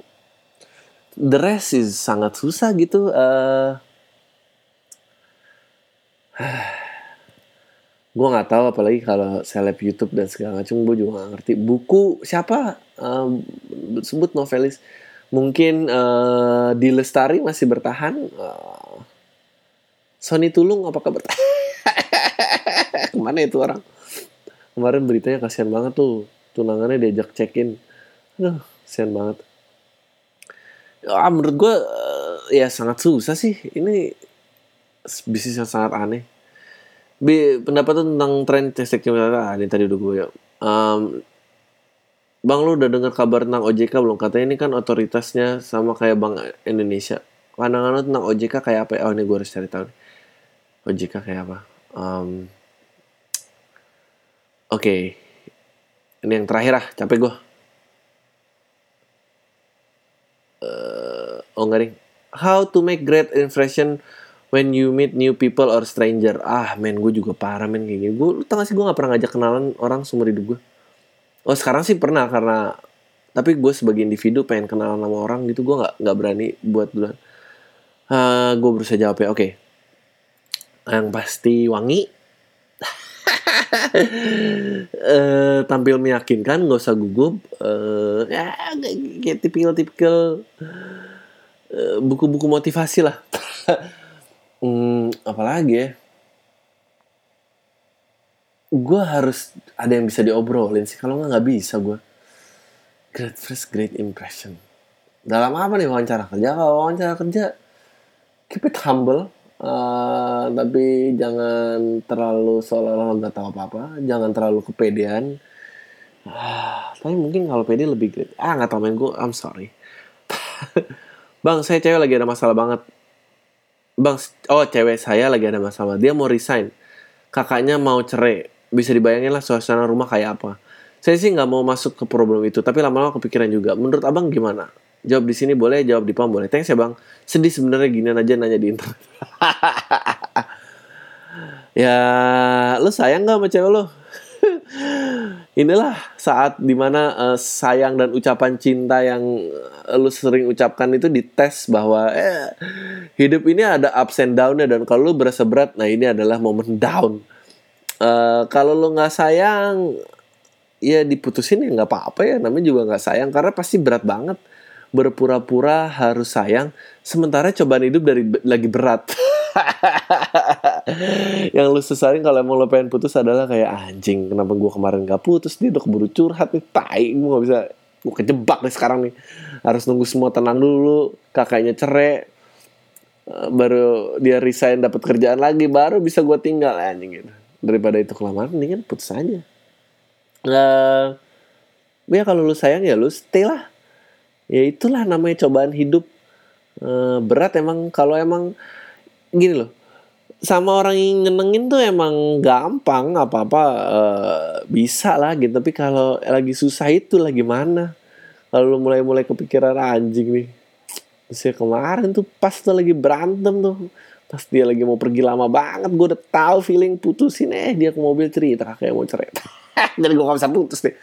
the rest is sangat susah gitu uh, gue nggak tahu apalagi kalau seleb YouTube dan segala macam gue juga gak ngerti. Buku siapa? Um, sebut novelis mungkin uh, di Lestari masih bertahan uh, Sony Tulung apakah bertahan ke mana itu orang? Kemarin beritanya kasihan banget tuh tunangannya diajak check in aduh kasihan banget. Ya, menurut gue uh, ya sangat susah sih. Ini bisnis yang sangat aneh. B, pendapat tentang tren testek ah, ini tadi udah gue ya. Um, Bang lu udah dengar kabar tentang OJK belum? Katanya ini kan otoritasnya sama kayak Bank Indonesia. Pandangan lu tentang OJK kayak apa? Oh ini gue harus cari tahu. OJK kayak apa? Um, Oke, okay. ini yang terakhir ah, capek gue. Uh, oh enggak nih. How to make great impression when you meet new people or stranger. Ah men, gue juga parah men kayak gini. Gue, lu tau gak sih gue gak pernah ngajak kenalan orang seumur hidup gue oh sekarang sih pernah karena tapi gue sebagai individu pengen kenal sama orang gitu gue nggak nggak berani buat duluan. Uh, gue berusaha jawab ya oke. Okay. yang pasti wangi. Uh, tampil meyakinkan nggak usah gugup. Uh, ya kayak tipikal tipikal buku-buku motivasi lah. Hmm, apalagi ya gue harus ada yang bisa diobrolin sih. Kalau nggak nggak bisa gue great first great impression. Dalam apa nih wawancara? Kerja kalau wawancara kerja. Keep it humble uh, tapi jangan terlalu seolah-olah nggak tahu apa-apa. Jangan terlalu kepedean. Ah, tapi mungkin kalau pede lebih great. Ah nggak tahu main gue I'm sorry. Bang saya cewek lagi ada masalah banget. Bang oh cewek saya lagi ada masalah. Dia mau resign. Kakaknya mau cerai bisa dibayangin lah suasana rumah kayak apa. Saya sih nggak mau masuk ke problem itu tapi lama-lama kepikiran juga. Menurut abang gimana? Jawab di sini boleh jawab di pam boleh. Thanks ya bang. Sedih sebenarnya gini aja nanya di internet. Ya lu sayang gak sama cewek lo inilah saat di mana uh, sayang dan ucapan cinta yang uh, lu sering ucapkan itu dites bahwa eh, hidup ini ada ups and down dan kalau lu berasa berat nah ini adalah momen down uh, kalau lu nggak sayang ya diputusin ya nggak apa-apa ya. Namanya juga nggak sayang karena pasti berat banget. Berpura-pura harus sayang. Sementara cobaan hidup dari lagi berat. Yang lu sesalin kalau emang lo pengen putus adalah kayak anjing kenapa gue kemarin gak putus? Dia udah keburu curhat nih tai gue gak bisa gue kejebak nih sekarang nih. Harus nunggu semua tenang dulu kakaknya cerai eh, baru dia resign dapat kerjaan lagi baru bisa gue tinggal. Anjing gitu daripada itu kelamaan mendingan putus aja. Uh, ya kalau lu sayang ya lu stay lah. Ya itulah namanya cobaan hidup. Uh, berat emang kalau emang gini loh. Sama orang yang nyenengin tuh emang gampang apa apa uh, bisa lah gitu. Tapi kalau lagi susah itu lagi mana kalau lu mulai mulai kepikiran anjing nih. Terus kemarin tuh pas tuh lagi berantem tuh pas dia lagi mau pergi lama banget gue udah tahu feeling putusin eh dia ke mobil cerita kayak mau cerai jadi gue gak bisa putus deh.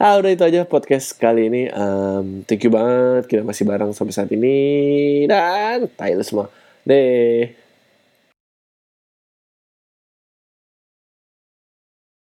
Ah udah itu aja podcast kali ini. Um, thank you banget kita masih bareng sampai saat ini. Dan tayo semua. Deh